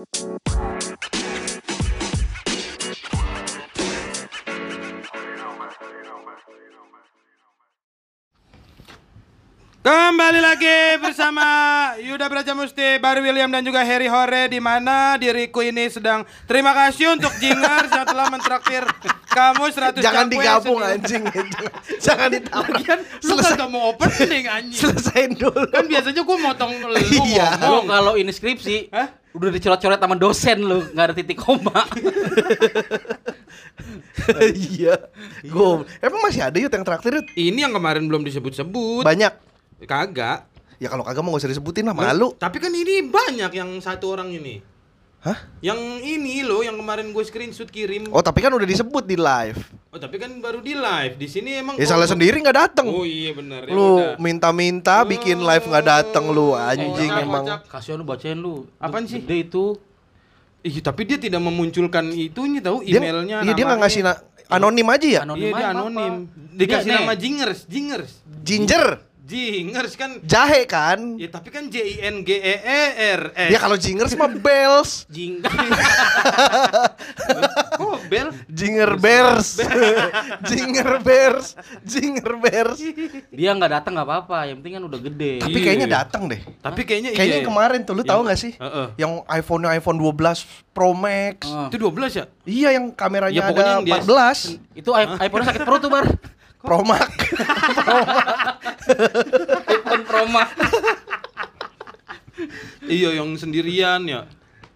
Kembali lagi bersama Yuda Braja Musti, Barry William dan juga Harry Hore di mana diriku ini sedang terima kasih untuk Jingers yang telah mentraktir kamu 100 Jangan digabung anjing. Jangan ditambah. Lagian lu kan gak mau opening anjing. Selesaiin dulu. Kan biasanya gua motong lu Iya. Lu ngomong. kalau ini skripsi Hah? udah dicoret-coret sama dosen lu, nggak ada titik koma. Iya. Gue emang masih ada yuk yang traktir? Ini yang kemarin belum disebut-sebut. banyak. Kagak. Ya kalau kagak mau gak usah disebutin lah malu. Tapi kan ini banyak yang satu orang ini. Hah? Yang ini loh yang kemarin gue screenshot kirim. Oh tapi kan udah disebut di live. Oh, tapi kan baru di live. Di sini emang Ya salah oh, sendiri nggak dateng. Oh iya benar. Ya Lu udah. minta-minta bikin live nggak dateng lu anjing kocak, emang. Kasihan lu bacain lu. Apaan sih? Gede itu. Ih, tapi dia tidak memunculkan itunya tahu Dia, emailnya. iya dia nggak ngasih na- anonim aja ya. Anonim Iya dia anonim. apa-apa. Dikasih nih. nama Jingers, Jingers. Ginger, Jingers kan. jahe kan. Ya tapi kan J I N G E E R S. Ya kalau jingers mah bells, Jing. Oh, Bel. jinger bears, jinger bears, jinger bears. Dia nggak datang nggak apa-apa, yang penting kan udah gede. Tapi Iya. kayaknya datang deh. Tapi kayaknya Kayaknya iya. kemarin tuh lu tahu nggak sih? Yang iPhone iPhone 12 Pro Max. Ah. Itu 12 ya? Iya yang kameranya Ya, ada yang dia- 14 Itu i- iPhone sakit perut tuh, Bar. Pro Max. iPhone Pro Max. Iya, yang sendirian ya.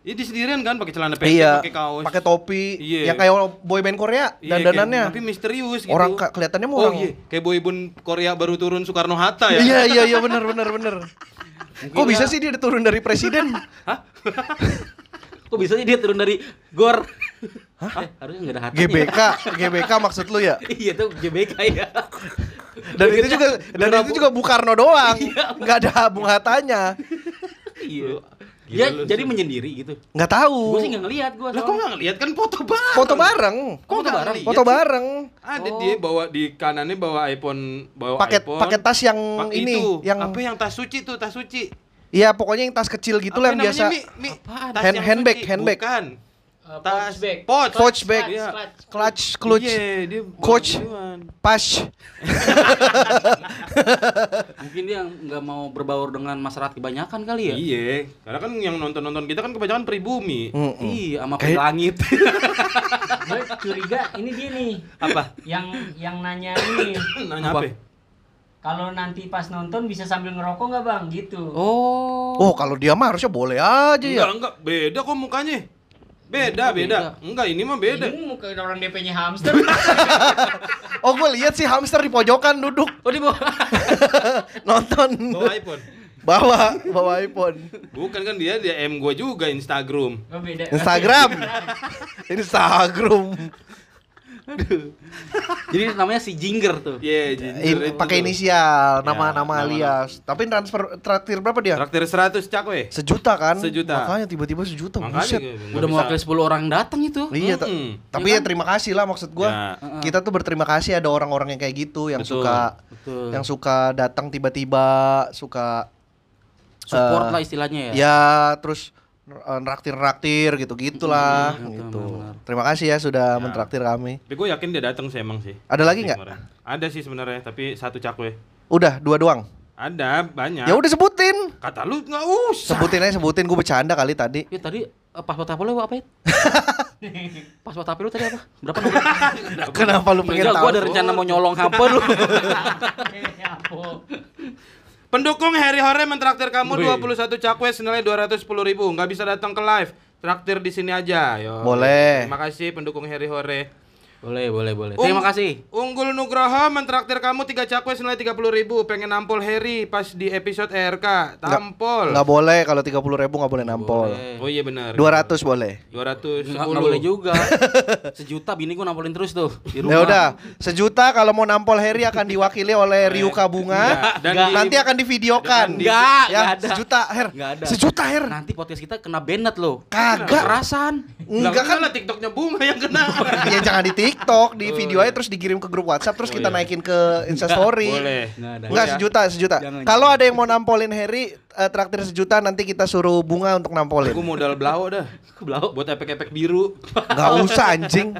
Iya, di sendirian kan pakai celana pendek, iya. pakai kaos. Pakai topi. Iya. Yang kayak boyband Korea Iya, dandanannya. kayak- tapi misterius gitu. Orang kelihatannya mau Oh orang- iya, kayak boyband Korea baru turun Soekarno Hatta ya. Iya iya iya benar benar benar. Kok bisa sih dia turun dari presiden? Kok bisa sih dia turun dari gor? Hah? Eh, harusnya nggak ada hati. GBK, GBK maksud lu ya? iya tuh GBK ya. Dan itu juga dan itu Bu. juga Bukarno doang. Iya. Nggak ada Bung Hattanya. Iya. Gila lu jadi menyendiri gitu. Nggak tahu. Gue sih nggak ngeliat gue. Lah kok nggak ngeliat kan foto bareng? Foto bareng. Kok Foto bareng? Foto bareng. Ada Oh. dia bawa di kanannya bawa iPhone, bawa Pakai iPhone. pakai tas yang ini, itu. yang apa yang tas suci tuh, tas suci. Iya pokoknya yang tas kecil gitu Apa lah yang biasa. Mi? Mi? Apaan? Tas Hand- yang handbag, suci. handbag. Bukan. Uh, Tas bag. pouch. Pouch bag. Iya. Clutch, clutch, Iya, dia bawa Coach. pas. Mungkin dia nggak mau berbaur dengan masyarakat kebanyakan kali ya. Iya, karena kan yang nonton-nonton kita kan kebanyakan pribumi. Iya, sama Kayak- langit. Gue curiga ini dia nih Apa? yang yang nanya ini. Nanya Apa? apa? Kalau nanti pas nonton bisa sambil ngerokok nggak bang? Gitu. oh. Oh kalau dia mah harusnya boleh aja ya. Enggak, enggak, beda kok mukanya. Beda, beda. Enggak, ini mah beda. Ini muka orang DP-nya hamster. Oh gue lihat sih hamster di pojokan duduk Oh, di bawah. nonton. Bawa iPhone. Bawa bawa iPhone. Bukan kan dia DM gua juga Instagram. Oh beda. Instagram. Instagram. Jadi namanya si Jinger tuh. Iya, In- Ginger itu pakai tuh. inisial, Ya, nama-nama nama-nama. alias. Tapi transfer traktir berapa dia? Traktir 100 cakwe. Sejuta kan? Sejuta. Makanya tiba-tiba sejuta. Makanya buset. nggak Udah mewakili 10 orang datang itu. Iya, ta- Mm-mm. tapi ya terima kasih lah maksud gua. Ya. Kita tuh berterima kasih ada orang-orang yang kayak gitu yang Betul. suka Betul. yang suka datang tiba-tiba, suka Support eh, lah istilahnya ya. ya terus eh, raktir-raktir gitu-gitulah Mm, gitu. benar-benar. Terima kasih ya sudah Ya. mentraktir kami. Tapi gue yakin dia datang sih emang sih. Ada lagi nggak? Ada sih sebenarnya, tapi satu cakwe. Udah dua doang. Ada banyak. Ya udah sebutin. Kata lu nggak usah. Sebutin aja sebutin gue bercanda kali tadi. Ya tadi eh, paspor apa lu apa ya? paspor apa lu tadi apa? Berapa nomor? Kenapa lu pengen Enggak, tahu? gua ada rencana mau nyolong hampa lu. Pendukung Harry Hore mentraktir kamu Wih. 21 cakwe senilai 210 ribu. Nggak bisa datang ke live. Traktir di sini aja. Yo. Boleh. Terima kasih pendukung Harry Hore. Boleh, boleh, boleh. Terima Ung- kasih. Unggul Nugroho mentraktir kamu 3 cakwe senilai 30 ribu. Pengen nampol Harry pas di episode RK. Tampol. Nggak boleh kalau 30 ribu nggak boleh nampol. Boleh. Oh iya benar. 200 boleh. 210. Enggak, enggak boleh juga. Sejuta bini gua nampolin terus tuh di rumah. Ya udah, sejuta kalau mau nampol Harry akan diwakili oleh Ryuka Bunga. Iya, dan nanti akan divideokan. Enggak, ya, enggak ada. sejuta Her. Enggak ada. Sejuta Her. Nanti podcast kita kena banned loh. Kagak. Kekerasan. Enggak kan? lah TikToknya bunga yang kena. Ya jangan di TikTok, di video aja terus dikirim ke grup WhatsApp terus kita naikin ke Instastory. Boleh. Enggak sejuta, sejuta. Kalau ada yang mau nampolin Harry, eh, traktir sejuta nanti kita suruh bunga untuk nampolin. Gue modal blau dah. Blau. Buat efek-efek biru. Enggak usah anjing.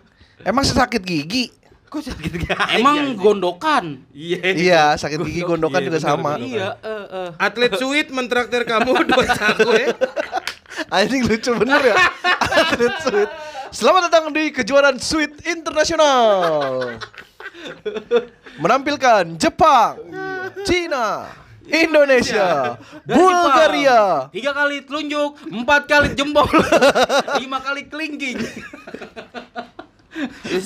Emang sesakit gigi? Kok sakit gak? Emang gondokan. Iya. Iya, sakit gigi gondokan Iya, juga bener, sama. Iya, eh eh. Atlet sweet mentraktir kamu dua cakwe. Anjing lucu bener ya. Atlet sweet. Selamat datang di kejuaraan Sweet Internasional. Menampilkan Jepang, Cina, Indonesia, Bulgaria. Tiga kali telunjuk, empat kali jempol, lima kali kelingking.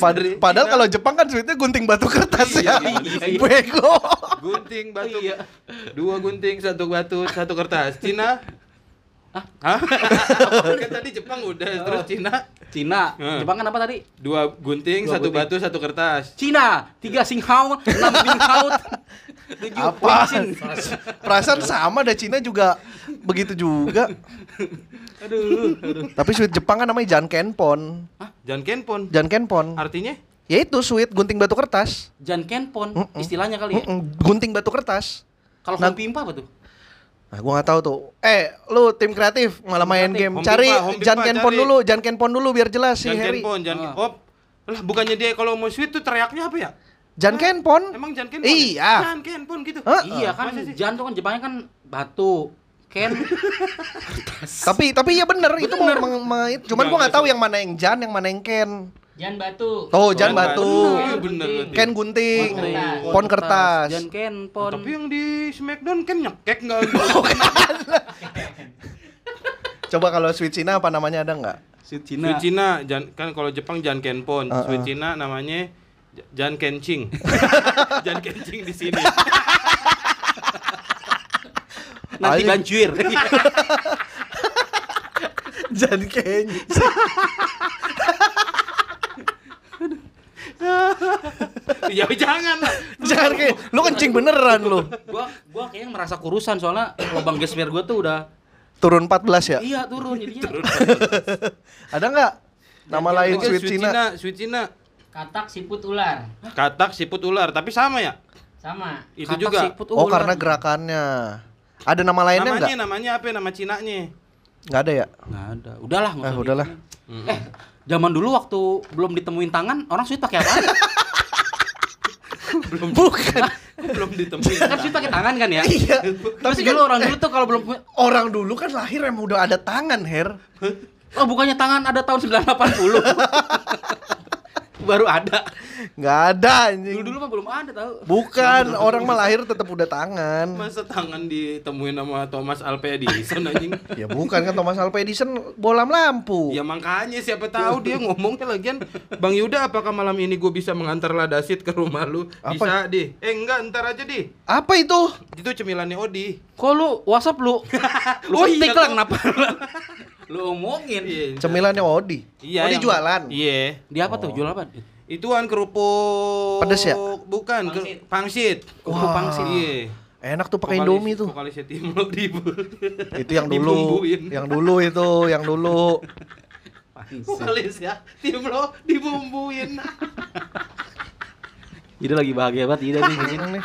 Pad- padahal kalau Jepang kan sweetnya gunting batu kertas ya. iya, iya. Bego. Gunting batu. Iya. Dua gunting, satu batu, satu kertas. Cina? Hah? kan tadi Jepang udah, terus Cina Cina, Hmm. Jepang kan apa tadi? dua gunting, Dua satu gunting. batu, satu kertas. Cina, tiga singhao, enam singhao, tujuh Apa? Perasaan sama ada Cina juga begitu juga. Aduh, aduh. Tapi sweet Jepang kan namanya Jankenpon. Jangan kenpon. Jankenpon. Artinya? Ya itu sweet gunting batu kertas. Jan Kenpon, Mm-mm. istilahnya kali ya. Mm-mm, Gunting batu kertas. Kalau Nah- Pimpa apa tuh? Nah, gua nggak tahu tuh. Eh, lu tim kreatif malah main kreatif. game. Home Cari Pimpa, Home Pimpa, Jankenpon cari. dulu, Jankenpon dulu biar jelas si Jangan Harry. kenpon, jangan Ah. Oh, lah bukannya dia kalau mau sweet tuh teriaknya apa ya? Jankenpon. Emang jangan kenpon? Iya. Jangan kenpon gitu. Hah? Iya kan, Masa sih? Jan tuh kan Jepangnya kan batu. Ken, Tapi tapi iya bener itu mau meng- meng- cuman gua nggak tahu yang mana yang Jan, yang mana yang Ken. Jangan batu. Tuh, Jan Jan batu. Iya bener berarti. Ken gunting, Pon kertas. pon kertas. Jan Kenpon. Tapi yang di Smackdown kan nyekek enggak? Coba kalau sweet Cina apa namanya ada nggak? Sweet Cina. Sweet Cina, jan, kan kalau Jepang Jan Kenpon, Uh-uh. Sweet Cina namanya Jan Kencing. Jan Kencing di sini. Nanti banjir. Jan Ken. ya jangan lah. Jangan kayak lu kencing beneran lu. gua gua kayaknya merasa kurusan soalnya lubang gesper gua tuh udah Turun 14 ya? iya turun jadinya. Ada nggak nama lain Oke, sweet Cina? Sweet Cina. Katak siput ular. Katak siput ular, tapi sama ya? Sama. Itu Katak juga. siput Oh ular. karena gerakannya. Ada nama lainnya namanya nggak? namanya apa? Nama Cinanya. Nggak ada ya? Nggak ada. Udahlah Ah, usah udahlah. diinin. Eh, zaman dulu waktu belum ditemuin tangan, orang sweet pakai apa? Bukan. Belum ditemuin. kan sweet pakai tangan kan ya? Iya. Tapi Tapi dulu kan orang dulu tuh kalau belum punya orang dulu kan lahir emang udah ada tangan, Her. Oh, bukannya tangan ada tahun 980. Baru ada. Nggak ada anjing. Dulu dulu mah belum ada tahu. Bukan, orang mah lahir tetap udah tangan. Masa tangan ditemuin sama Thomas Alva Edison anjing? Ya bukan kan Thomas Alva Edison bolam lampu. Ya makanya siapa tahu dia ngomongnya lagian Bang Yuda apakah malam ini gue bisa mengantar Ladasit ke rumah lu? Apa? Bisa di. Eh enggak ntar aja di. Apa itu? Itu cemilannya Odi. Kok lu WhatsApp lu? lu Oh, ketik iya, lah kok. kenapa? lu omongin. Iya. Cemilannya Odi. Iya. Odi yang- jualan. Iya. Dia apa tuh? Jual apa? Ituan kerupuk Pedes ya? Bukan, Pangsit. ker- pangsit. Kerupuk pangsit. Iya. Enak tuh pakai Indomie tuh. Vokalisnya Timlo di Itu yang dulu. Yang dulu itu, yang dulu. Vokalis ya, Timlo dibumbuin. Ida lagi bahagia banget Ida nih. Seneng nih.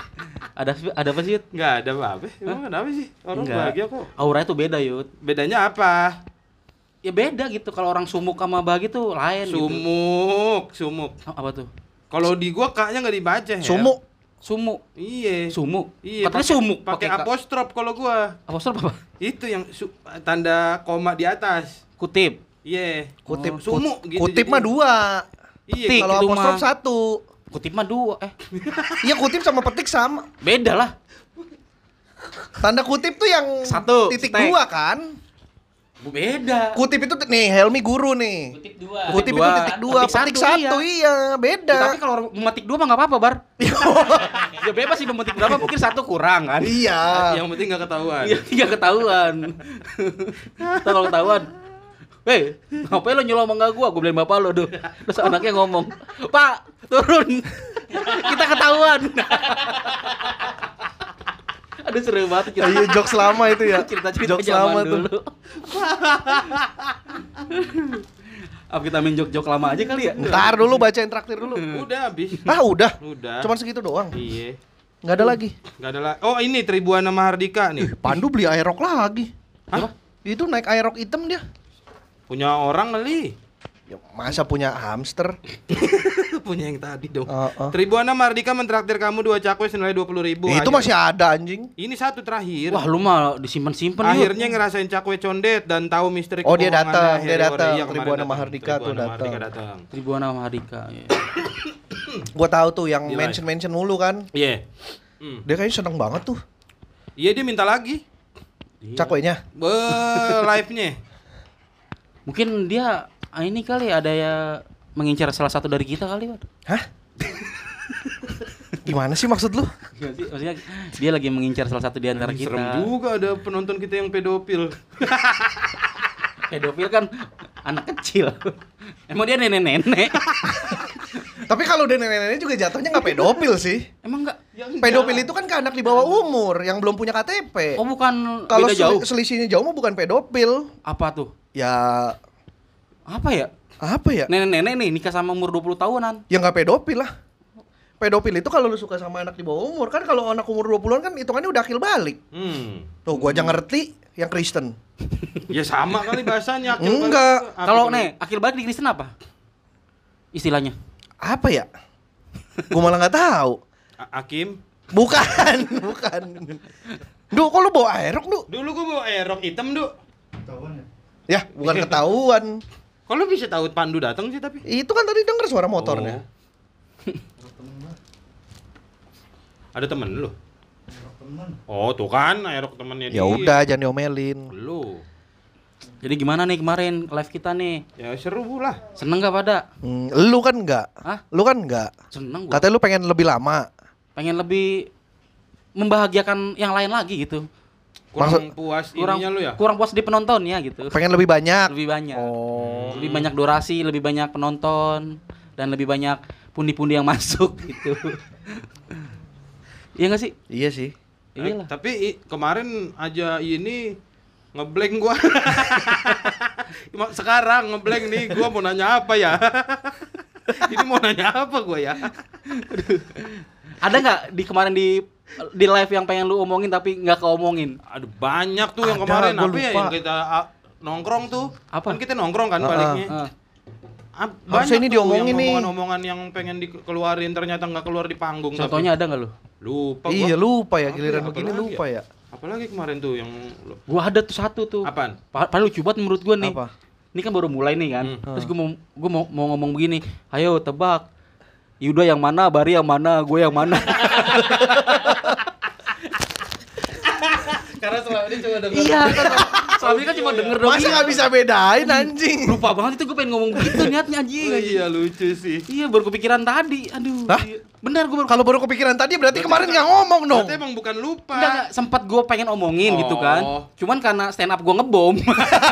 ada ada apa sih? Enggak ada apa-apa. Emang ada apa sih? Orang Enggak. bahagia kok. Auranya tuh beda, Yud. Bedanya apa? Ya beda gitu. Kalau orang sumuk sama bahagia tuh lain gitu. Sumuk, sumuk. Apa tuh? Kalau di gua kaknya nggak dibaca ya. Sumu. Sumu. Iya. Sumuk. Iya. Katanya pakai- sumuk Pakai ka- apostrof kalau gua. Apostrof apa? Itu yang su- tanda koma di atas. Kutip. Iya. Kutip Oh, sumuk kut- gitu. Kutip jadi. mah dua. Iya. Tik. Kalau apostrof mah. satu. Kutip mah dua. Eh, Iya kutip sama petik sama. beda lah. Tanda kutip tuh yang Satu, titik stek. dua kan? Beda. Kutip itu tuh- nih Helmi guru nih. Kutip dua. Kutip dua. itu titik dua, Petik petik satu, satu, iya, beda. Ya, tapi kalau orang memetik dua mah nggak apa-apa, Bar. ya bebas sih memetik berapa mungkin satu kurang kan. Iya. Yang penting nggak ketahuan. Iya, nggak ketahuan. Kalau ketahuan, Hei, ngapain lo nyolong mangga gua? Gua beliin bapak lo, duh. Terus anaknya ngomong, Pak, turun. Kita ketahuan. Aduh seru banget cerita. Iya jokes lama itu ya. Cerita-cerita jokes lama tuh. dulu. Apa kita main jok-jok lama aja kali ya? Ntar dulu bacain traktir dulu. Udah habis. Ah udah. Udah. Cuman segitu doang. Iya. Nggak ada lagi. Gak ada lah. Oh ini Tribuana Mahardika nih. Pandu beli aerok lagi. Hah? Itu naik aerok hitam dia. Punya orang kali. Ya, masa punya hamster? Punya yang tadi dong. Heeh. Tribuana Mahardika mentraktir kamu dua cakwe senilai dua puluh ribu. Itu masih ada anjing. Ini satu terakhir. Wah, lu mah disimpan-simpan lu. Akhirnya ngerasain cakwe condet dan tahu misteri Oh, dia datang, dia datang. Iya, kemarin Tribuana datang. Mahardika tuh datang. Tribuana Mahardika. ya. Gua tahu tuh yang Di live. mention-mention mulu kan. Iya. Hmm. Dia kayaknya seneng banget tuh. Iya dia minta lagi. Iya. Cakwenya. Be live-nya. Mungkin dia ah, ini kali ada ya mengincar salah satu dari kita kali, Pak. Hah? Gimana sih maksud lu? Maksudnya dia lagi mengincar salah satu di antara kita. Serem juga ada penonton kita yang pedofil. Pedofil kan anak kecil. Emang dia nenek-nenek? Tapi kalau dia nenek-nenek juga jatuhnya nggak pedofil sih. Emang enggak? Pedofil itu kan ke anak di bawah umur yang belum punya KTP. Oh, bukan Kalau beda sel- jauh. selisihnya jauh mah bukan pedofil. Apa tuh? Ya Apa ya? Apa ya? Nenek-nenek nih nikah sama umur 20 tahunan. Ya nggak pedofil lah. Pedofil itu kalau lu suka sama anak di bawah umur kan kalau anak umur 20-an kan hitungannya udah akil balik. Hmm. Tuh gua aja ngerti yang Kristen. Ya sama kali bahasanya. akil Enggak. Kalau nih, akil balik di Kristen apa? Istilahnya. Apa ya? Gua malah nggak tahu. A- Akim. Bukan, bukan. Duh, kok lu bawa aerok, Du? Dulu gua bawa aerok hitam, Du. Ya, bukan ketahuan. Kok lu bisa tahu Pandu datang sih tapi? Itu kan tadi denger suara motornya. Ada temen lu? Oh, tuh kan aerok temennya Ya udah, jangan diomelin. Lu. Jadi gimana nih kemarin live kita nih? Ya seru lah. Seneng gak pada? Hmm, lu kan enggak. Hah? Lu kan enggak. Seneng gua. Katanya lu pengen lebih lama. Pengen lebih membahagiakan yang lain lagi gitu. Kurang Maksud- puas Kurang ininya lu ya? kurang puas di penonton ya gitu. Pengen lebih banyak. Lebih banyak. Oh. Lebih banyak durasi, lebih banyak penonton dan lebih banyak pundi-pundi yang masuk gitu. Iya gak sih? Iya sih. Iyalah. tapi i- kemarin aja ini ngeblank gua. Sekarang ngeblank nih gua mau nanya apa ya? ini mau nanya apa gua ya? Ada nggak di kemarin di di live yang pengen lu omongin tapi nggak keomongin? Aduh banyak tuh yang Ada, kemarin apa ya yang kita nongkrong tuh. Apa? Kan kita nongkrong kan Ah, baliknya. Harusnya banyak ini tuh diomongin yang nih. Omongan-omongan yang pengen dikeluarin ternyata nggak keluar di panggung. tapi- Contohnya ada nggak lu? lupa gua. Iya, lupa ya Apa giliran ya, begini apalagi lupa ya. Apalagi kemarin tuh yang lu- Gua ada tuh satu tuh. apaan? Pa- Paling lucu banget menurut gua nih. Apa? Ini kan baru mulai nih kan. Hmm. Terus gua mau gua mau, mau ngomong begini. Ayo tebak. Yuda yang mana, Bari yang mana, gue yang mana. Karena selama ini cuma denger iya. Soalnya kan cuma denger dong. Masa Iya. nggak bisa bedain anjing? Lupa banget itu gue pengen ngomong begitu niatnya anjing. Oh, iya lucu sih. Iya baru kepikiran tadi. Aduh. Hah? iya. Bener gue Kalau baru kepikiran tadi berarti kemarin nggak ngomong dong. Berarti emang bukan lupa. Enggak, enggak, sempat gue pengen omongin gitu kan. Oh. Cuman karena stand up gue ngebom.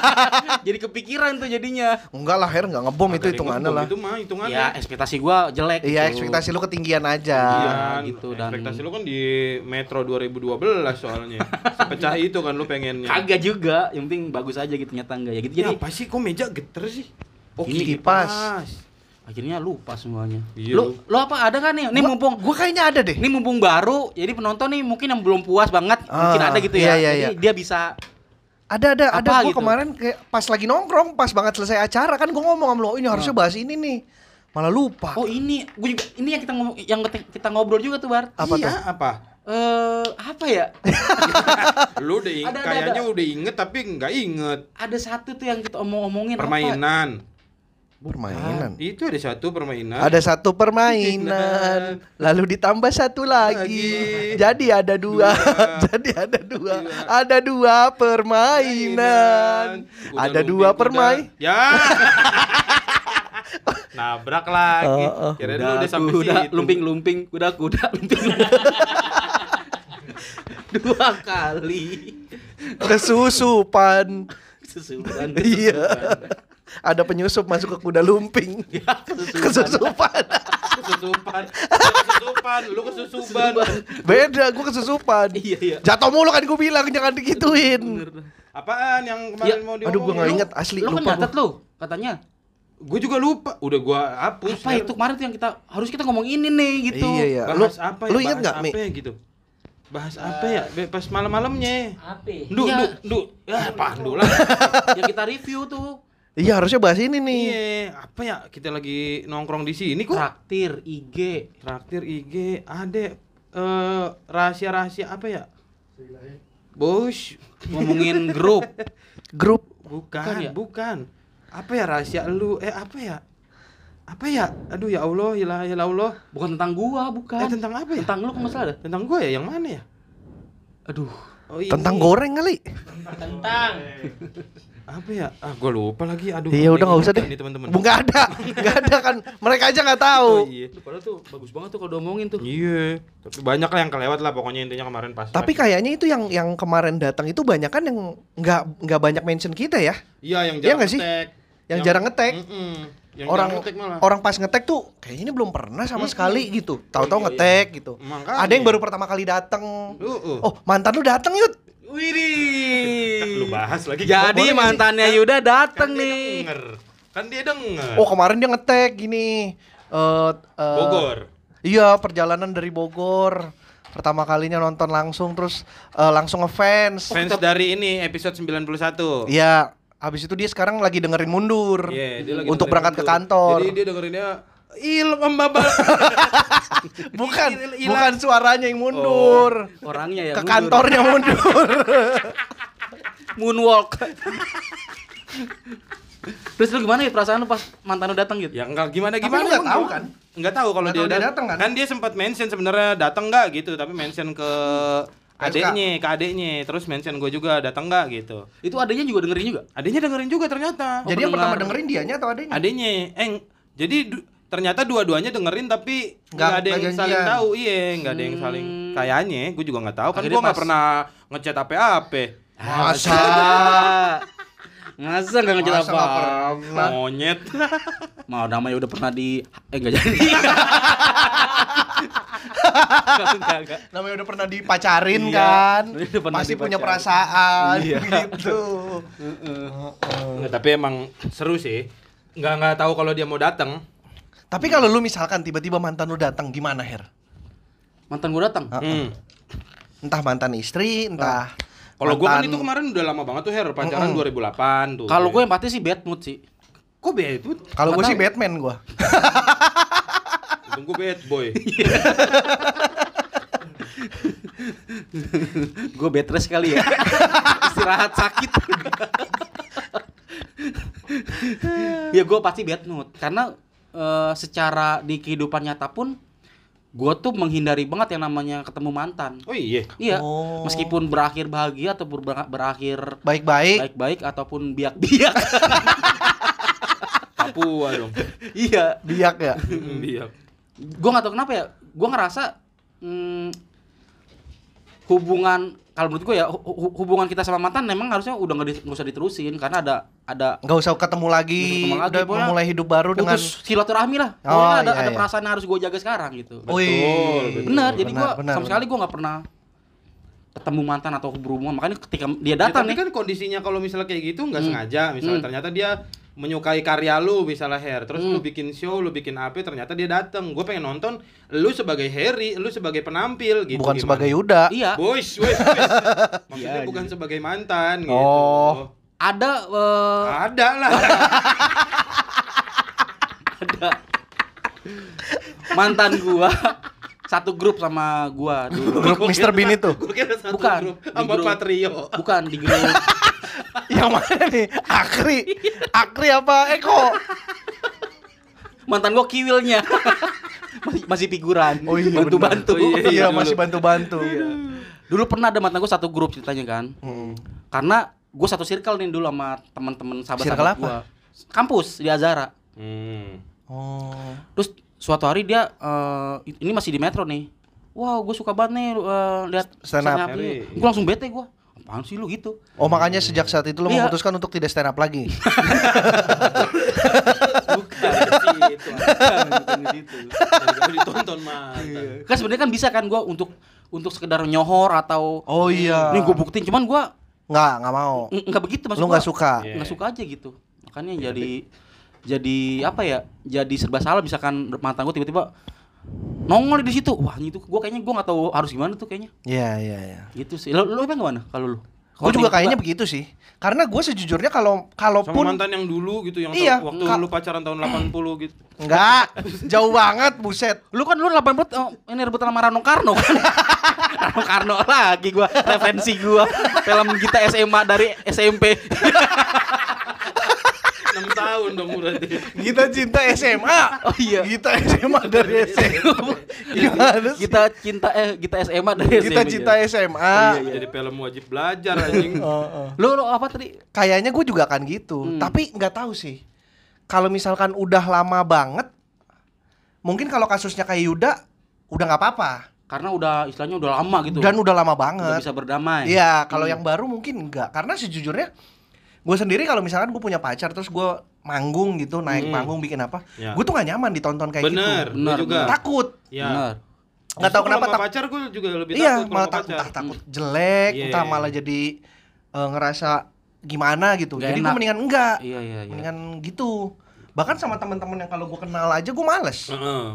jadi kepikiran tuh jadinya. Enggak lah, Her nggak ngebom itu hitungannya lah. Itu mah hitungannya. Ya ekspektasi gue jelek. Iya, gitu. ekspektasi lu ketinggian aja. Iya, gitu, dan- ekspektasi lu kan di Metro 2012 soalnya. Sepecah itu kan lu pengennya. Kagak juga, yang penting bagus aja gitu nyata enggak ya gitu. Ya, Jadi apa sih kok meja geter sih? Oh, Ini kipas. Akhirnya lupa semuanya. Iya, lu, lu apa ada kan nih? Nih Gua- mumpung Gua kayaknya ada deh. ini mumpung baru, jadi penonton nih mungkin yang belum puas banget, mungkin Ah, ada gitu iya, ya. iya, jadi iya. dia bisa Ada ada ada Apa gua gitu? kemarin kayak pas lagi nongkrong, pas banget selesai acara kan gua ngomong sama lu, "Oh, ini harusnya bahas ini nih. Malah lupa. Oh ini, gue juga ini yang kita ngomong, yang kita ngobrol juga tuh bar. Apa iya, tuh? apa? Eh apa ya? Lu udah kayaknya ada. udah inget tapi nggak inget. Ada satu tuh yang kita omong-omongin apa? Permainan. Permainan. Itu ada satu permainan. Ada satu permainan, lalu ditambah satu lagi, Lagi. jadi ada dua, Dua. jadi ada dua, Dua. ada dua permainan, Kuda ada lumping, dua kuda- permain. Ya. Nabrak lagi. Oh. Kirain lu udah sampai kuda, situ. lumping-lumping, kuda kuda, lumping. Dua kali. kesusupan. Susulan. Iya. Ada penyusup masuk ke kuda lumping. Ya. Kesusupan. Kesusupan. Kesusupan, lu kesusuban. Beda, gua kesusupan. Iya, iya. Jatuh mulu kan gua bilang jangan digituin. Apaan yang kemarin Ya, mau aduh, gua diomongin? nggak Lu? inget asli Lu kan lupa nyatet gua. lu, katanya. Gue juga lupa. Udah gua hapus. Apa itu kemarin tuh yang kita harus kita ngomong ini nih gitu. Iya, iya. Bahas Lu- apa ya? lu inget Bahas nggak, Mi? apa ya gitu? Bahas apa ya? Be- Pas malam-malamnya. Apa? Du, Iya. du, du. Ya, pandu lah. yang kita review tuh. Iya harusnya bahas ini nih. Iya, apa ya? Kita lagi nongkrong di sini kok. Traktir IG. Traktir IG ada eh rahasia-rahasia apa ya? Bos, Ngomongin grup. Grup. bukan, ya? bukan. Apa ya rahasia lu? Eh, apa ya? Apa ya? Aduh ya Allah, ya ya Allah. Bukan tentang gua, bukan. Eh, tentang apa ya? Tentang lu kok nggak salah dah. Tentang gue ya, yang mana ya? Aduh. Oh, ini. Tentang goreng kali. Tentang. Apa ya? Ah, gue lupa lagi. Aduh. Iya udah nggak usah deh. Ini teman-teman. Bu nggak ada, nggak ada kan. Mereka aja nggak tahu. Oh, iya. Itu padahal tuh bagus banget tuh kalau diomongin tuh. Iya, tapi banyak lah yang kelewat lah pokoknya intinya kemarin pas. Tapi kayaknya itu yang yang kemarin datang itu banyak kan yang nggak nggak banyak mention kita ya. iya yang Iya jarang nggak sih? ngetek. Yang jarang ngetek. Yang orang ngetek malah. orang pas ngetek tuh kayaknya ini belum pernah sama sekali gitu. Tahu-tahu Iya, iya. ngetek gitu. Makanya. Ada yang baru pertama kali datang. Uh, uh. Oh, mantan lu datang yud. Widih. lu bahas lagi. Jadi mantannya Yuda kan dateng dia nih. denger. Kan dia denger. Oh, kemarin dia ngetek gini. Eh eh, Bogor. Iya, perjalanan dari Bogor. Pertama kalinya nonton langsung terus eh, langsung ngefans. Fans dari ini episode 91. Iya, habis itu dia sekarang lagi dengerin mundur. Iya, dia lagi untuk dengerin berangkat ke mundur. kantor. Jadi dia dengerinnya il membabal. bukan, Il- il- bukan suaranya yang mundur. Orangnya ya. ke mundur. kantornya mundur. Moonwalk. Terus lu gimana ya perasaan lu pas mantan lu datang gitu? ya enggak gimana gimana. lu nggak tahu kan? Enggak tahu kalau dia, dia dat- datang kan? Kan dia sempat mention sebenarnya datang enggak gitu, tapi mention ke adeknya, ke adeknya, terus mention gue juga datang enggak gitu. Itu adanya juga dengerin juga. Adenya dengerin juga ternyata. Jadi yang pertama dengerin dianya atau adanya? adenya eh jadi ternyata dua-duanya dengerin tapi Nggak- nggak ada yang nggak saling janjian. tahu iya nggak ada yang saling Hmm. kayaknya gue juga nggak tahu kan gue nggak pernah ngechat apa-apa Masa? Masa nggak ngechat Masa nggak apa? pernah? monyet Mau namanya udah pernah di eh enggak jadi. Enggak, enggak, enggak. Namanya udah pernah dipacarin Iya, kan? udah pernah Pasti punya dipacarin. perasaan Iya. gitu. Nggak, tapi emang seru sih nggak nggak tahu kalau dia mau datang Tapi kalau lu misalkan tiba-tiba mantan lu datang gimana, Her? Mantan gua datang. Hmm. Entah mantan istri, entah kalau gue kan mantan- itu kemarin udah lama banget tuh Her pacaran 2008 tuh Kalau gue yang pasti sih bad mood sih. kok bad boy Kalau gue Nggak sih tahu. Batman gua. gue bad boy gue bed rest kali ya. Istirahat sakit. ya gue pasti bad mood karena eh, secara di kehidupan nyata pun gue tuh menghindari banget yang namanya ketemu mantan. oh iya Iya, Oh. meskipun berakhir bahagia ataupun ber- berakhir Baik-baik. baik-baik ataupun biak-biak. Papua dong iya, Biak ya. biak gue nggak tahu kenapa ya. Gue ngerasa hmm, hubungan kalau menurut gue ya hu- hu- hubungan kita sama mantan memang harusnya udah nggak di- usah diterusin karena ada ada Nggak usah ketemu lagi, ketemu lagi, udah memulai hidup baru dengan silaturahmi lah. Oh, Pokoknya ada, iya, ada iya. perasaan yang harus gue jaga sekarang gitu. Wih, betul. Benar, jadi gue sama sekali gue nggak pernah ketemu mantan atau berhubungan. Makanya ketika dia Ya, datang tapi nih, kan kondisinya kalau misalnya kayak gitu nggak Hmm. sengaja misalnya Hmm. ternyata dia menyukai karya lu misalnya Hair terus Hmm. lu bikin show lu bikin apa ternyata dia datang gue pengen nonton lu sebagai Harry lu sebagai penampil gitu bukan gimana? sebagai Yuda. iya boys boys, boys. maksudnya Iya, bukan sebagai mantan gitu Oh. ada eh, ada lah ada mantan gua satu grup sama gua dulu. Grup Mr. Bean itu. gue kira satu Bukan, grup sama grup. Patrio Bukan di grup. Yang mana nih? Akri. Akri apa Eko? Mantan gua kiwilnya. masih, masih figuran. Oh iya, bantu-bantu. Oh iya, Iya, dulu. masih bantu-bantu. Dulu pernah ada mantan gua satu grup ceritanya kan. Hmm. Karena gua satu circle nih dulu sama teman-teman Circle sahabat-sahabat apa? gua. Kampus di Azara. hmm. Oh. Terus suatu hari dia eh, ini masih di metro nih. Wow, gue suka banget nih eh, lihat Stand up. Gue langsung bete gue. Apaan sih lu gitu? Oh makanya sejak saat itu lo Iya. memutuskan untuk tidak stand up lagi. bukan di situ bukan Jangan ditonton mantan Kan sebenarnya kan bisa kan gue untuk untuk sekedar nyohor atau Oh iya. nih gue buktiin cuman gue Nggak, nggak mau. nggak begitu maksud Lu nggak suka. Iya. nggak suka aja gitu makanya jadi jadi apa ya? Jadi serba salah misalkan mantan gue tiba-tiba nongol di situ. Wah, itu gua kayaknya gua nggak tahu harus gimana tuh kayaknya. Iya, iya, iya. Gitu sih. Lo lo emang gimana kalau lu? Gue juga kayaknya begitu sih. Karena gue sejujurnya kalau Sama kalaupun mantan yang dulu gitu yang Iya, waktu lu pacaran tahun 80 gitu. enggak jauh banget buset. Lu kan lu 8 menit oh, ini rebutan sama Rano Karno kan. Rano Karno lagi gua referensi gua film kita SMA dari SMP. 6 tahun dong berarti. Kita cinta SMA. Oh iya. Kita SMA dari SMA. Gimana sih? kita cinta eh kita SMA dari Kita SMP. cinta SMA. Jadi film wajib belajar anjing. Heeh. Lu lu apa tadi? Kayaknya gue juga akan gitu. Hmm. Tapi nggak tahu sih. Kalau misalkan udah lama banget, mungkin kalau kasusnya kayak Yuda, udah nggak apa-apa. Karena udah istilahnya udah lama gitu. Dan udah lama Udah banget. bisa berdamai. Iya, kalau Hmm. yang baru mungkin enggak. Karena sejujurnya gue sendiri kalau misalkan gue punya pacar terus gue manggung gitu, naik Hmm. panggung bikin apa, Ya. gue tuh gak nyaman ditonton kayak Bener, gitu. gua Bener, juga. bener. Takut. Ya. Benar. Nggak tahu kenapa tak- pacar gue juga lebih iya, takut malah takut, pacar. takut jelek, Iya, entah iya, malah iya. jadi eh, ngerasa gimana gitu. Nggak jadi gue mendingan enggak, Iya iya iya. mendingan gitu. Bahkan sama teman-teman yang kalau gue kenal aja gue males. Heeh.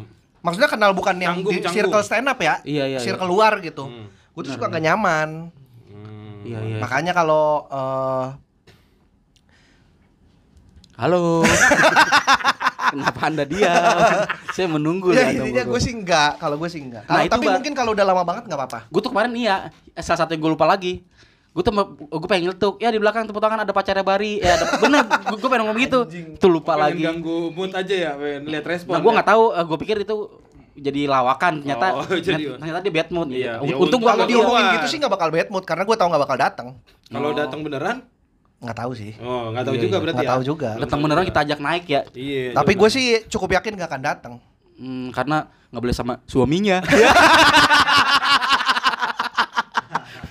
Maksudnya kenal bukan yang Canggung, di canggung. circle stand up ya, Iya, iya, circle iya. luar gitu. Hmm. Gue tuh suka gak nyaman. Hmm. Iya iya. Makanya kalau eh, Halo. Kenapa Anda diam? Saya menunggu ya intinya gue sih enggak, kalau gue sih enggak. Nah, Kalau- itu tapi Bar. mungkin kalau udah lama banget nggak apa-apa. Gue tuh kemarin iya, eh, salah satu yang gue lupa lagi. Gue tuh gue pengen nyeletuk, ya di belakang tepuk tangan ada pacarnya Bari. Ya ada, bener, gue pengen ngomong gitu. Tuh lupa Pengen lagi. ganggu mood aja ya, pengen lihat respon. Nah, gue ya. nggak tahu, gue pikir itu jadi lawakan. Ternyata, Oh, jadi- ternyata dia bad mood. Iya, Untung ya Untung untung gue Kalau diomongin gitu sih nggak bakal bad mood karena gue tahu nggak bakal datang. Kalau Oh. datang beneran? Nggak tahu sih. Oh, nggak tahu Iya, juga iya. berarti Nggak ya. tahu juga. datang beneran kita ajak naik ya. Iya. Tapi coba. gue sih cukup yakin nggak akan datang. Hmm, karena nggak boleh sama suaminya.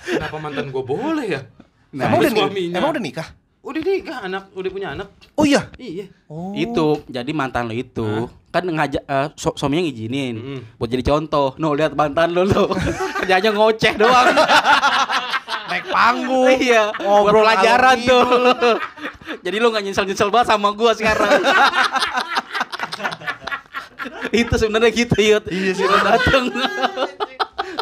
kenapa mantan gue boleh ya? Nah, emang Sama udah suaminya. emang udah nikah? Udah nikah anak, udah punya anak. Oh iya. Iya. Oh. itu jadi mantan lo itu kan ngajak eh, su- suaminya ngizinin Mm-mm. buat jadi contoh no lihat mantan lo lo kerjanya ngoceh doang naik panggung. iya Ngobrol pelajaran tuh jadi lo nggak nyesel nyesel banget sama gua sekarang itu sebenarnya gitu yud iya sih dateng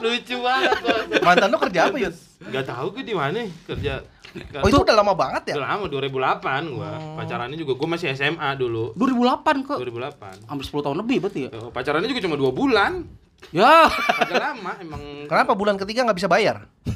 Lucu banget gua. Mantan lu kerja apa ya? Gak tahu gue di mana kerja. Oh itu udah lama banget ya? Udah lama 2008 gua. Pacarannya juga gua masih SMA dulu. 2008 kok 2008. hampir 10 tahun lebih berarti ya Oh, Pacarannya juga cuma dua bulan. Ya Agak lama emang. Kenapa bulan ketiga nggak bisa bayar?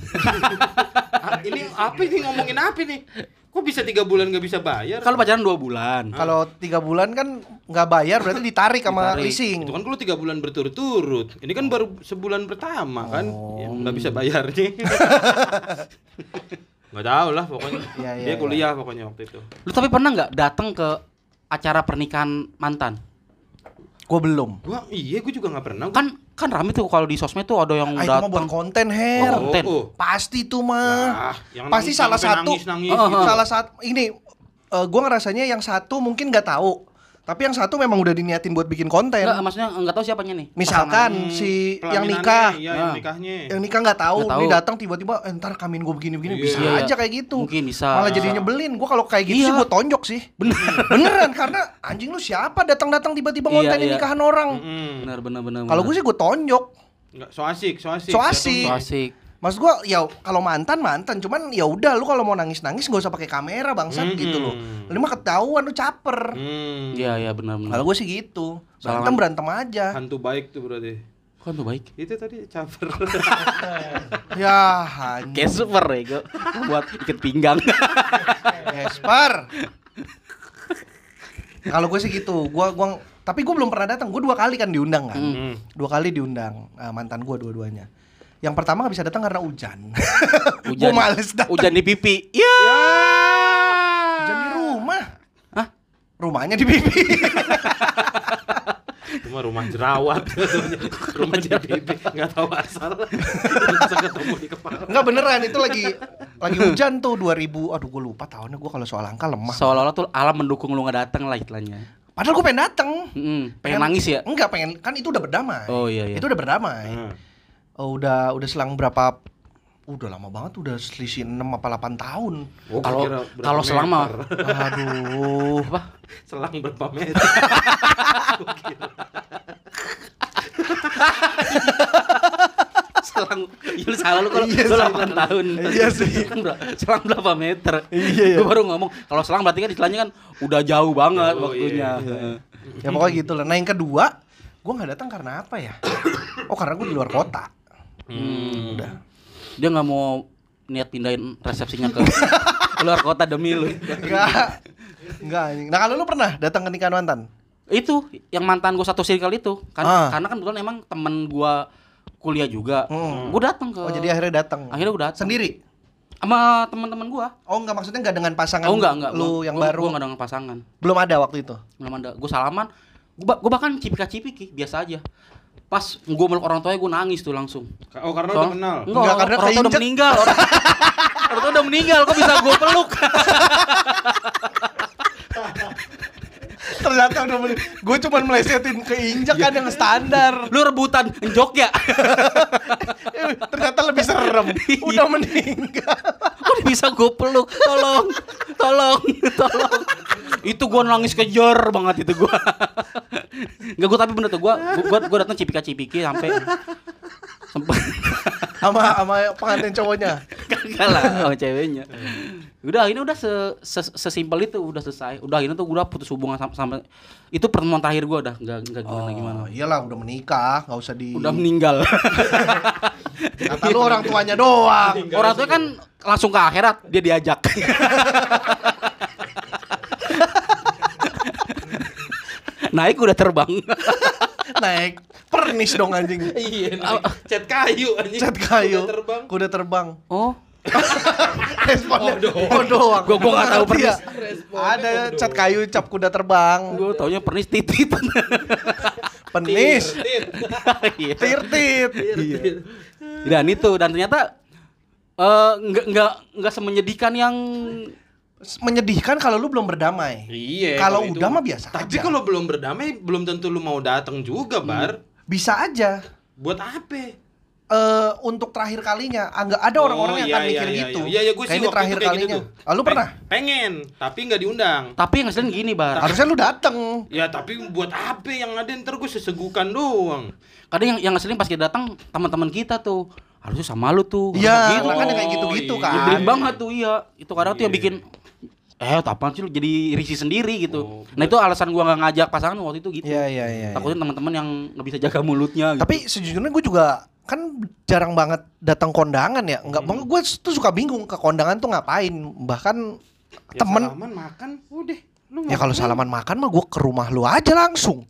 Ah, ini apa ini ngomongin apa nih? Kok bisa tiga bulan gak bisa bayar? kalau pacaran 2 bulan Kalau tiga bulan kan nggak bayar berarti ditarik sama Ditarik. leasing. itu kan kalau tiga bulan berturut-turut. Ini kan baru sebulan pertama kan, ya, nggak bisa bayarnya. Nggak tahu lah pokoknya. Iya, iya, Dia iya. kuliah pokoknya waktu itu. lu tapi pernah nggak datang ke acara pernikahan mantan Gue belum. Gua iya, gua juga nggak pernah. Gua- kan kan rame tuh kalau di sosmed tuh ada yang Ah, itu mah buat datang konten her. Oh, konten. Pasti tuh mah. Ah, yang Pasti nangis- salah satu. nangis-nangis Oh, gitu. oh. Salah satu ini eh, gua ngerasanya yang satu mungkin nggak tahu. Tapi yang satu memang udah diniatin buat bikin konten. Enggak, maksudnya enggak tahu siapanya nih. Misalkan Hmm, si yang nikah, Iya, yang Nah. nikahnya. yang nikah nggak tahu, Nggak tahu. ini datang tiba-tiba eh, ntar kamin gue begini-begini Iya. bisa Iya, aja kayak gitu. Mungkin bisa. Malah jadi nyebelin. Gua kalau kayak gitu Iya. sih gue tonjok sih. Bener. Beneran karena anjing lu siapa datang-datang tiba-tiba Iya, ngontenin iya. nikahan orang. Mm-mm. benar benar benar. Kalau gue sih gue tonjok. Nggak, so asik, so asik. So asik. so asik. Maksud gua ya kalau mantan mantan, cuman ya udah lu kalau mau nangis-nangis nggak usah pakai kamera bangsat Mm-mm. gitu loh. Lu mah ketahuan lu caper. Hmm. Iya iya benar benar. Kalau gue sih gitu. Salaman. Berantem berantem aja. Hantu baik tuh berarti. Kan tuh baik. Itu tadi caper. ya hanya Kayak super ya gua. buat ikat pinggang. Esper. Kalau gue sih gitu, gua gua tapi gue belum pernah datang. Gue dua kali kan diundang kan. Hmm. Dua kali diundang Nah, mantan gue dua-duanya. Yang pertama nggak bisa datang karena hujan. gue Hujan. males datang. Hujan di pipi. Iya. Hujan di rumah. Hah? Rumahnya di pipi. Cuma rumah jerawat. rumah JPB nggak tahu asal. Bisa ketemu di kepala. Enggak beneran itu lagi lagi hujan tuh 2000. Aduh gue lupa tahunnya gue kalau soal angka lemah. Seolah-olah tuh alam mendukung lu nggak datang lah istilahnya. Padahal gue pengen datang. Mm-mm. Pengen nangis ya? Enggak pengen kan itu udah berdamai. Oh iya iya. Itu udah berdamai. Hmm. Oh, udah udah selang berapa Udah lama banget, udah selisih 6 apa 8 tahun. Oh, Kalau berapa kalau selama meter. Aduh. apa? selang berapa meter? selang ya salah lu kalau Iya. 8 tahun Iya sih. selang, ber- selang berapa meter Iya, iya. gue baru ngomong kalau selang berarti kan istilahnya kan udah jauh banget Jauh, waktunya iya, Ya pokoknya gitu lah. Nah yang kedua, gue nggak datang karena apa ya? Oh karena gue di luar kota. Hmm. Udah. dia nggak mau niat pindahin resepsinya ke luar kota demi lu Enggak. Enggak. anjing. Nah kalau lu pernah datang ke nikahan mantan? itu yang mantan gue satu circle itu kan Ah. karena kan kebetulan emang temen gue kuliah juga Hmm. gue datang ke Oh jadi akhirnya datang. akhirnya gue datang Sendiri? sama teman-teman gue Oh enggak maksudnya enggak dengan pasangan oh enggak enggak lu Gua- yang gua- baru? gua nggak dengan pasangan Belum ada waktu itu. belum ada gue salaman gue bahkan cipika cipiki biasa aja pas gue meluk orang tuanya gue nangis tuh langsung Oh, karena Soal- udah kenal. Enggak, Enggak, karena orang tua udah meninggal. Orang, orang tua udah meninggal, kok bisa gue peluk? Ternyata udah gue cuma melesetin keinjak kan yang standar. Lu rebutan jok ya? Ternyata lebih serem. Udah meninggal. Kok bisa gue peluk? Tolong, tolong, tolong. Itu gue nangis kejar banget itu gue. Enggak gue tapi bener tuh gue gue gue datang cipika cipiki sampai sempat Sama sama pengantin cowoknya. kagak lah sama ceweknya. Udah ini udah se, se- sesimpel itu udah selesai. Udah ini tuh udah putus hubungan sampai, sampai itu pertemuan terakhir gue udah nggak nggak gimana gimana. Oh, iyalah udah menikah, nggak usah di. Udah meninggal. Kata lu orang tuanya doang. Orang tuh kan langsung ke akhirat dia diajak. Naik udah terbang. Naik pernis dong anjing. Iya, cat kayu anjing. Cat kayu. Udah terbang. Kuda terbang. Oh, Responnya oh doang. Gua- gua nggak tahu Ngerti ya? pernis. Ada cat kayu cap kuda terbang. gue taunya pernis titit. Penis. Tit. Iya. Tirtit. Iya. Dan itu dan ternyata eh, nggak nggak nggak semenyedihkan yang Menyedihkan kalau lu belum berdamai. Iya. Kalau udah mah. biasa Tapi kalau belum berdamai, belum tentu lu mau datang juga, Bar. Bisa aja. Buat apa? eh untuk terakhir kalinya, enggak ada Oh, orang-orang yang iya, akan iya, mikir iya, gitu. Iya, iya, gue Kayak sih ini waktu terakhir kayak kalinya. gitu tuh. Ah, lu pernah? Pe- Pengen, tapi nggak diundang. tapi yang ngeselin gini bar. Harusnya lu dateng. Ya tapi buat apa yang ada ntar gue sesegukan doang. Kadang yang yang ngeselin pas kita datang teman-teman kita tuh harusnya sama lu tuh. Iya, gitu. kan kayak gitu-gitu iya. kan. Nyebelin banget tuh iya. Itu kadang tuh yang Iya. bikin eh apaan sih lu jadi risih sendiri gitu. Oh, nah itu alasan gua nggak ngajak pasangan waktu itu gitu. Iya, iya, iya. Takutnya teman-teman yang nggak bisa jaga mulutnya gitu. Tapi sejujurnya gue juga kan jarang banget datang kondangan ya. Enggak, Hmm. gue tuh suka bingung ke kondangan tuh ngapain. Bahkan Ya, temen salaman makan, udah. Lu ya kalau salaman makan mah gue ke rumah lu aja langsung.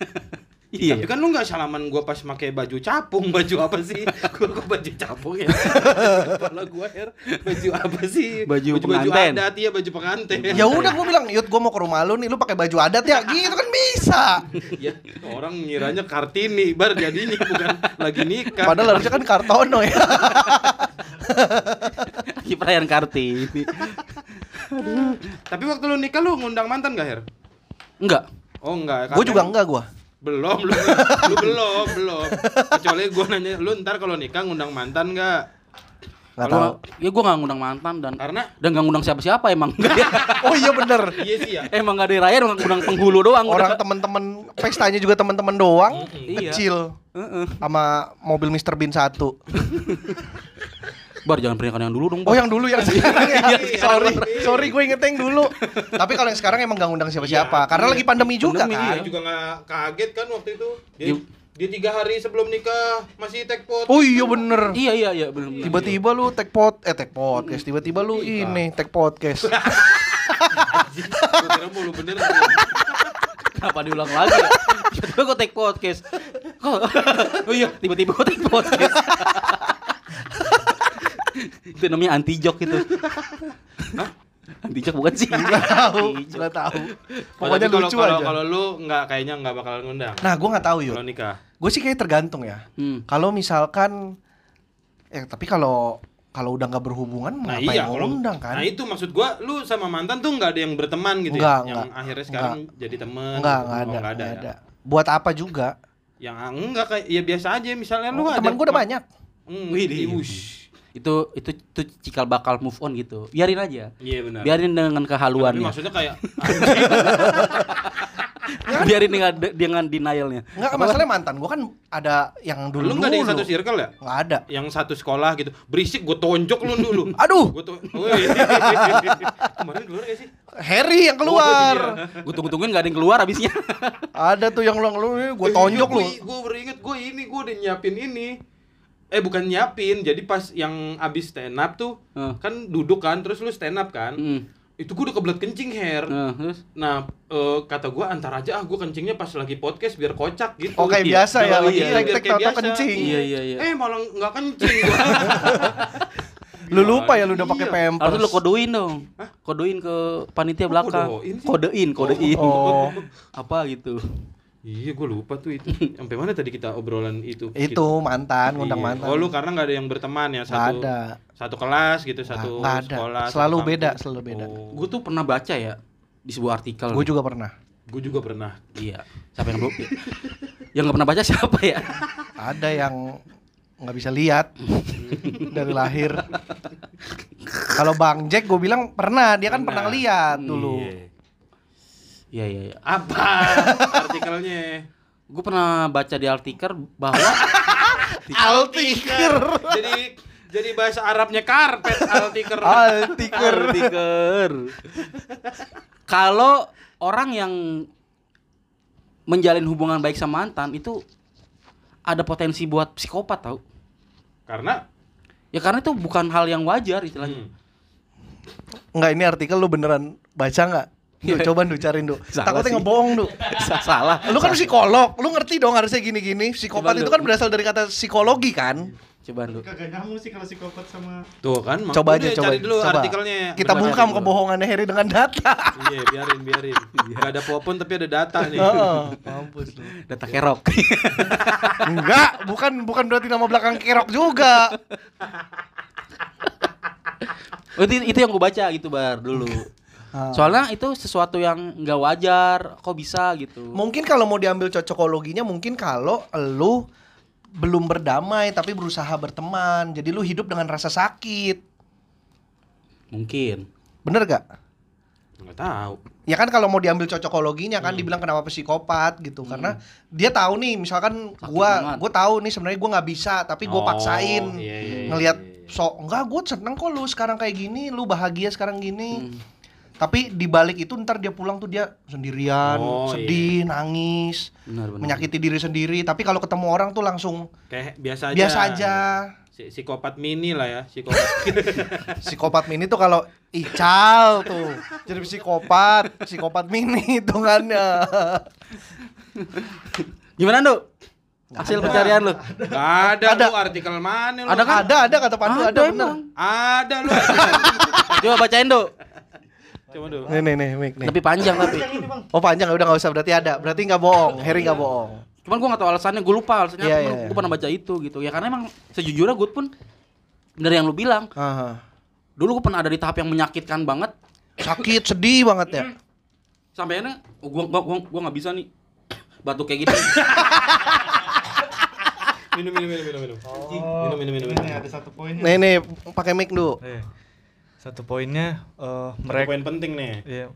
iya. Tapi kan lu nggak salaman gua pas pakai baju capung, baju apa sih? gua kok baju capung ya. Kepala gua her, baju apa sih? Baju baju pengantin. adat iya baju pengantin. Ya udah gue bilang, "Yud, gue mau ke rumah lu nih, lu pakai baju adat ya." Gitu kan bisa. ya, orang ngiranya Kartini, bar jadinya bukan lagi nikah. Padahal harusnya kan Kartono ya. Lagi perayaan Kartini. Tapi waktu lu nikah lu ngundang mantan gak, Her? Enggak. Oh enggak. gue juga enggak gue. Belum, lu, lu belum, belum. Kecuali gua nanya, lu ntar kalau nikah ngundang mantan nggak? Gua, ya gua nggak ngundang mantan dan Karena dan nggak ngundang siapa-siapa emang. Oh iya bener. iya sih ya. emang nggak ada raya ngundang penghulu doang. Orang temen-temen pestanya juga temen-temen doang, Iya. kecil. Heeh. Sama mobil Mr. Bean satu. Bar jangan pernikahan yang dulu dong. Oh Bar. yang dulu yang sekarang ya. Iya, sorry, iya. sorry gue inget yang dulu. Tapi kalau yang sekarang emang gak ngundang siapa-siapa. Iya, Karena iya. lagi pandemi juga Pandemi, kan. Dia juga nggak kaget kan waktu itu. Dia, Iya. dia tiga hari sebelum nikah masih take pot. Oh iya bener. Iya iya iya benar. Tiba-tiba lu tag pot, eh tag podcast. Tiba-tiba lu Iya. ini tag podcast. Gua kira bener. Kenapa diulang lagi? ya? Tiba-tiba gue take podcast. Kok? Oh iya, tiba-tiba gue take podcast. Itu namanya anti joke itu. Hah? Anti joke bukan sih? Gak tahu, Anti joke. gak tahu. Pokoknya kalau lucu kalau aja. kalau lu nggak kayaknya nggak bakal ngundang. Nah, gue nggak tahu yuk. Kalau nikah. Gue sih kayak tergantung ya. Hmm. Kalau misalkan, eh tapi kalau kalau udah nggak berhubungan, Nah ngapain iya mau kalau undang kan? Nah itu maksud gua lu sama mantan tuh nggak ada yang berteman gitu Enggak, ya. Yang enggak. akhirnya sekarang jadi temen. Enggak, gitu. enggak Oh, ada, nggak ada. nggak ya? ada. Buat apa juga? Yang enggak kayak ya biasa aja misalnya lu Oh, ada temen gue udah banyak. Hmm, Widih. Itu itu itu cikal bakal move on gitu. Biarin aja. Iya benar. Biarin dengan Tapi kehaluannya. maksudnya kayak Biarin dengan dengan denialnya. Enggak, masalahnya mantan gua kan ada yang dulu lu nggak ada yang satu circle ya? Enggak ada. Yang satu sekolah gitu. Berisik gue tonjok lu dulu. Aduh, Gue tuh, Woi. kemarin keluar gak sih? Harry yang keluar. Gue tunggu-tungguin gak ada yang keluar abisnya. ada tuh yang lu lu gue tonjok lu. Gue beringet gue ini gue udah nyiapin ini. Eh bukan nyiapin, jadi pas yang abis stand up tuh Heeh. kan duduk kan, terus lu stand up kan. Hmm. Itu gue udah kebelet kencing hair. Nah, terus Nah, eh, kata gue antar aja ah gue kencingnya pas lagi podcast biar kocak gitu. Oh, kayak biasa ya, lagi iya, tek-tek biar kayak tau-tau biasa. kencing. Iya, iya, iya. Eh malah nggak kencing gua. Lu lupa ya lu udah pakai Iya. pampers. harus lu kodoin dong. Kodoin ke panitia belakang. kodoin? Kodein, kodein. Oh. Apa gitu. Iya, gue lupa tuh itu. Sampai mana tadi kita obrolan itu? Itu mantan, ngundang Iya. mantan. Oh, lu karena nggak ada yang berteman ya satu. ada. Satu kelas gitu, satu nggak ada. sekolah. satu Selalu kampus. beda, selalu beda. Oh, Gue tuh pernah baca ya di sebuah artikel. Gue juga pernah. gue juga pernah. Iya. Siapa yang belum? yang nggak pernah baca siapa ya? Ada yang nggak bisa lihat dari lahir. Kalau Bang Jack gue bilang pernah, dia kan pernah Pernah. lihat dulu. Iya. Iya, iya, iya. Apa artikelnya? Gue pernah baca di artikel bahwa Altikir. jadi jadi bahasa Arabnya karpet altiker. Altikir. artikel. Kalau orang yang menjalin hubungan baik sama mantan itu ada potensi buat psikopat tau. Karena Ya karena itu bukan hal yang wajar istilahnya. hmm, Enggak ini artikel lu beneran baca nggak? Duh, Iya. coba lu cariin du. Salah Takutnya sih. ngebohong du. Salah. Lu kan psikolog, lu ngerti dong harusnya gini-gini. Psikopat Coba, itu Du. kan berasal dari kata psikologi kan? Coba lu. Kagak nyambung sih kalau psikopat sama tuh kan. Coba aja, coba. cari dulu coba. artikelnya. Kita bungkam kebohongannya Harry dengan data. Iya, biarin, biarin. Gak ada popon tapi ada data nih. Heeh. Mampus lu. Data kerok. Enggak, bukan bukan berarti nama belakang kerok juga. Oh, itu, itu yang gue baca gitu bar dulu. Ah. Soalnya itu sesuatu yang nggak wajar, kok bisa gitu. Mungkin kalau mau diambil cocokologinya mungkin kalau lu belum berdamai tapi berusaha berteman. Jadi lu hidup dengan rasa sakit. Mungkin. Bener gak? Enggak tahu. Ya kan kalau mau diambil cocokologinya kan dibilang kenapa psikopat gitu karena dia tahu nih misalkan Sakit gua banget. gua tahu nih sebenarnya gua nggak bisa tapi gua Oh, paksain iya, iya, iya, ngelihat iya. so enggak gua seneng kok lu sekarang kayak gini lu bahagia sekarang gini Hmm. Tapi di balik itu ntar dia pulang tuh dia sendirian Oh, sedih nangis Benar benar. menyakiti diri sendiri tapi kalau ketemu orang tuh langsung Kayak biasa aja. biasa aja Si, psikopat mini lah ya, psikopat. psikopat mini tuh kalau ical tuh jadi psikopat psikopat mini hitungannya Gimana, Dok? Hasil pencarian lu? Gak ada, Ada. lu artikel mana lu? Ada kan? ada ada kata Pandu ada, bener emang. Ada lu. Coba bacain, Dok. Coba dulu. nih nih nih Mik, nih. Lebih panjang tapi. oh panjang. Udah nggak usah berarti ada. Berarti nggak bohong. Harry nggak bohong. Cuman gua gak tahu alasannya, gue lupa alasannya. Iya, iya, Gua- iya. Gua pernah baca itu gitu. Ya karena emang sejujurnya gue pun dari yang lu bilang, Aha. dulu gue pernah ada di tahap yang menyakitkan banget. Sakit sedih banget ya. Sampai ini oh, gua gua gua, gua gak bisa nih. Batuk kayak gini. Minum, minum, minum, minum, minum. Oh, Minum, minum, minum, ini ada satu poinnya. nih nih pakai mic dulu. Eh, satu poinnya eh, Satu mereka poin penting nih. iya.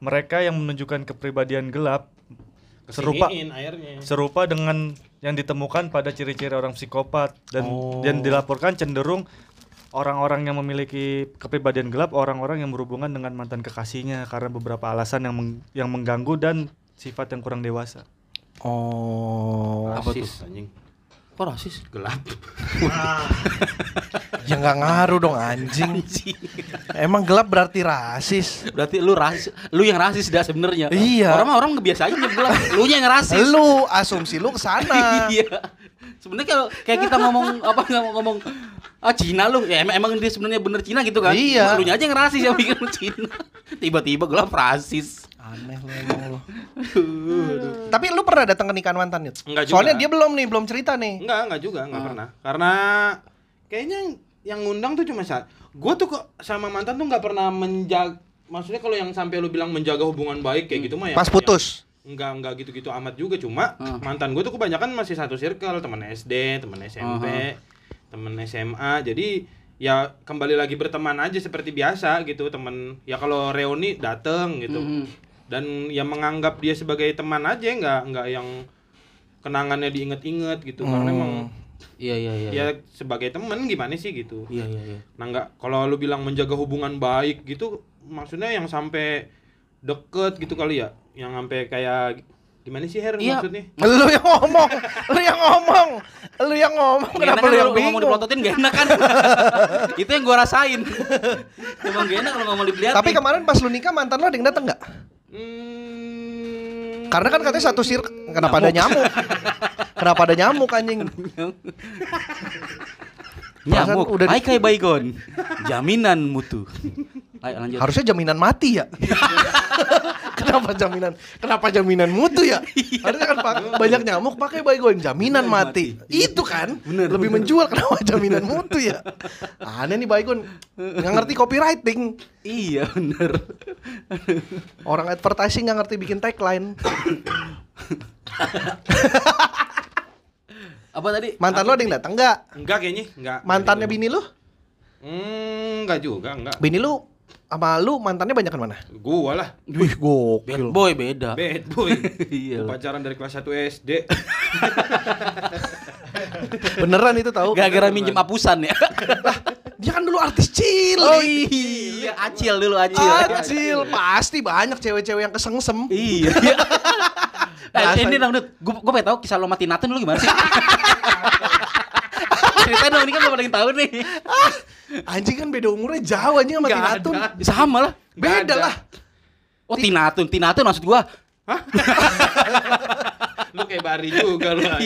mereka yang menunjukkan kepribadian gelap serupa Kesiniin airnya. serupa dengan yang ditemukan pada ciri-ciri orang psikopat dan Oh. dan dilaporkan cenderung orang-orang yang memiliki kepribadian gelap orang-orang yang berhubungan dengan mantan kekasihnya karena beberapa alasan yang meng- yang mengganggu dan sifat yang kurang dewasa. oh Apa tuh? Anjing. Kok rasis? Gelap. ya nggak ngaruh dong anjing emang gelap berarti rasis Berarti lu rasis, lu yang rasis dah sebenarnya. Iya. Orang orang ngebiasain dia bilang, lu nya yang rasis. lu asumsi lu ke sana iya. Sebenarnya kalau kayak kita ngomong apa nggak mau ngomong ah Cina lu, ya emang, emang dia sebenarnya bener Cina gitu kan? Iya. Lu nya aja yang rasis yang bikin Cina. Tiba-tiba gelap rasis. Aneh lu emang lu tapi lu pernah datang ke nikahan mantan Yud? Enggak juga. soalnya dia belum nih belum cerita nih Enggak, enggak juga, enggak pernah. Karena kayaknya yang ngundang tuh cuma saat gue tuh kok sama mantan tuh nggak pernah menjaga maksudnya kalau yang sampai lu bilang menjaga hubungan baik kayak gitu mah ya pas putus enggak enggak gitu-gitu amat juga cuma Hmm. mantan gue tuh kebanyakan masih satu circle teman SD teman SMP temen SMA jadi ya kembali lagi berteman aja seperti biasa gitu temen ya kalau reuni dateng gitu Mhm. Dan yang menganggap dia sebagai teman aja nggak nggak yang kenangannya diinget-inget gitu karena emang Iya iya iya. ya sebagai temen gimana sih gitu Iya iya iya. nah nggak kalau lu bilang menjaga hubungan baik gitu maksudnya yang sampai deket gitu kali ya yang sampai kayak gimana sih Her Iya. maksudnya Lu yang ngomong, lu yang ngomong, lu yang ngomong. Gak enak Kenapa lu yang kalau ngomong bingung? diplototin gak enak kan Itu yang gua rasain Emang gak enak kalau ngomong diliatin Tapi kemarin pas lu nikah mantan lu ada yang dateng nggak? Hmm, Karena kan katanya satu sir, kenapa ada nyamuk? kenapa ada nyamuk anjing? Nyamuk. udah Hai kayak baygon Jaminan mutu Ayo lanjut Harusnya jaminan mati ya. kenapa jaminan? Kenapa jaminan mutu ya? Harusnya kan pak- banyak nyamuk pakai baygon jaminan mati. Itu kan lebih menjual kenapa jaminan mutu ya? Aneh nih baygon nggak ngerti copywriting. Iya bener Orang advertising nggak ngerti bikin tagline. Apa tadi? Mantan lu ada yang datang nggak? enggak kayaknya enggak Mantannya bini lu? hmm, enggak juga enggak Bini lu sama lu mantannya banyak kan mana? gua lah Wih Bad gokil. boy beda bad boy Iya pacaran dari kelas 1 SD Beneran itu tahu? Gara-gara minjem apusan ya Dia kan dulu artis cilik. Oh iya Acil dulu acil Acil, pasti banyak cewek-cewek yang kesengsem. Iya Eh, Biasa. ini dong. Gue gue pengen tahu kisah lo mati Nathan dulu gimana sih? Ceritain dong, ini kan belum ada yang tahu nih. Anjing kan beda umurnya jauh anjing sama Nggak Tinatun. ada. Sama lah. Beda lah. Oh, Tinatun, Tinatun maksud gua. lu kayak Bari juga lu sama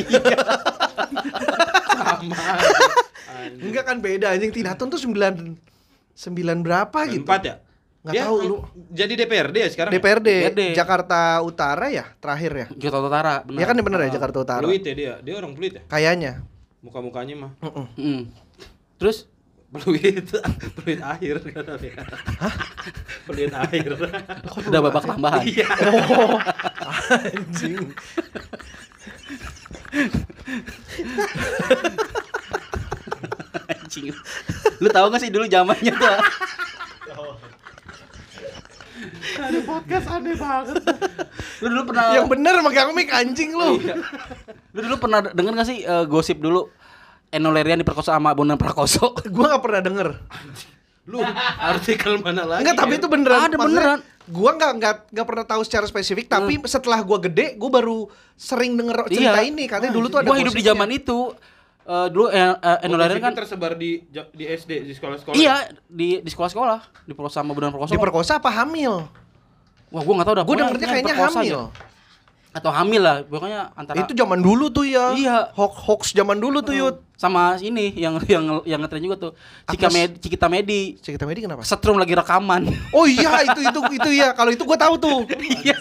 Enggak kan beda anjing Tinatun tuh 9 9 berapa gitu. empat ya Nggak Dia tahu, lu. jadi DPRD ya sekarang ya? DPRD, DPRD. Jakarta Utara ya terakhir ya. Jakarta Utara, benar. Ya kan bener ya Jakarta Utara. Peluit ya dia dia orang peluit ya Kayaknya. muka-mukanya mah Mm-mm. Mm. Terus peluit peluit air peluit air udah babak tambahan. iya Oh, anjing. Anjing. Lu tahu gak sih dulu zamannya tuh? ada podcast aneh banget Lu dulu pernah Yang bener megang mic anjing lu. Lu dulu pernah denger gak sih eh, gosip dulu Eno Lerian diperkosa sama Bondan Prakoso? Gua gak pernah denger. lu artikel mana lagi Enggak, tapi ya? itu beneran. Ada Maksudnya, beneran. Gua nggak nggak nggak pernah tahu secara spesifik, tapi setelah gua gede, gua baru sering denger cerita Iya. ini. Katanya dulu tuh ada Gua hidup di zaman itu. Eh, dulu eh, eh, Eno Lerian Gosipnya kan tersebar di di SD di sekolah-sekolah Iya, di di sekolah-sekolah, diperkosa sama Bondan Prakoso. Diperkosa apa hamil? Wah, gua enggak tahu dah. Gue pokoknya dengernya kayaknya hamil. aja. Atau hamil lah, pokoknya antara Itu zaman dulu tuh ya. Iya. Hoax hoax zaman dulu tuh Yud. sama ini yang yang yang ngetren juga tuh. Cika. Med, Cikita Medi. Cerita Medi kenapa? Setrum lagi rekaman. Oh iya itu itu itu ya. Kalau itu gue tahu tuh. Iya.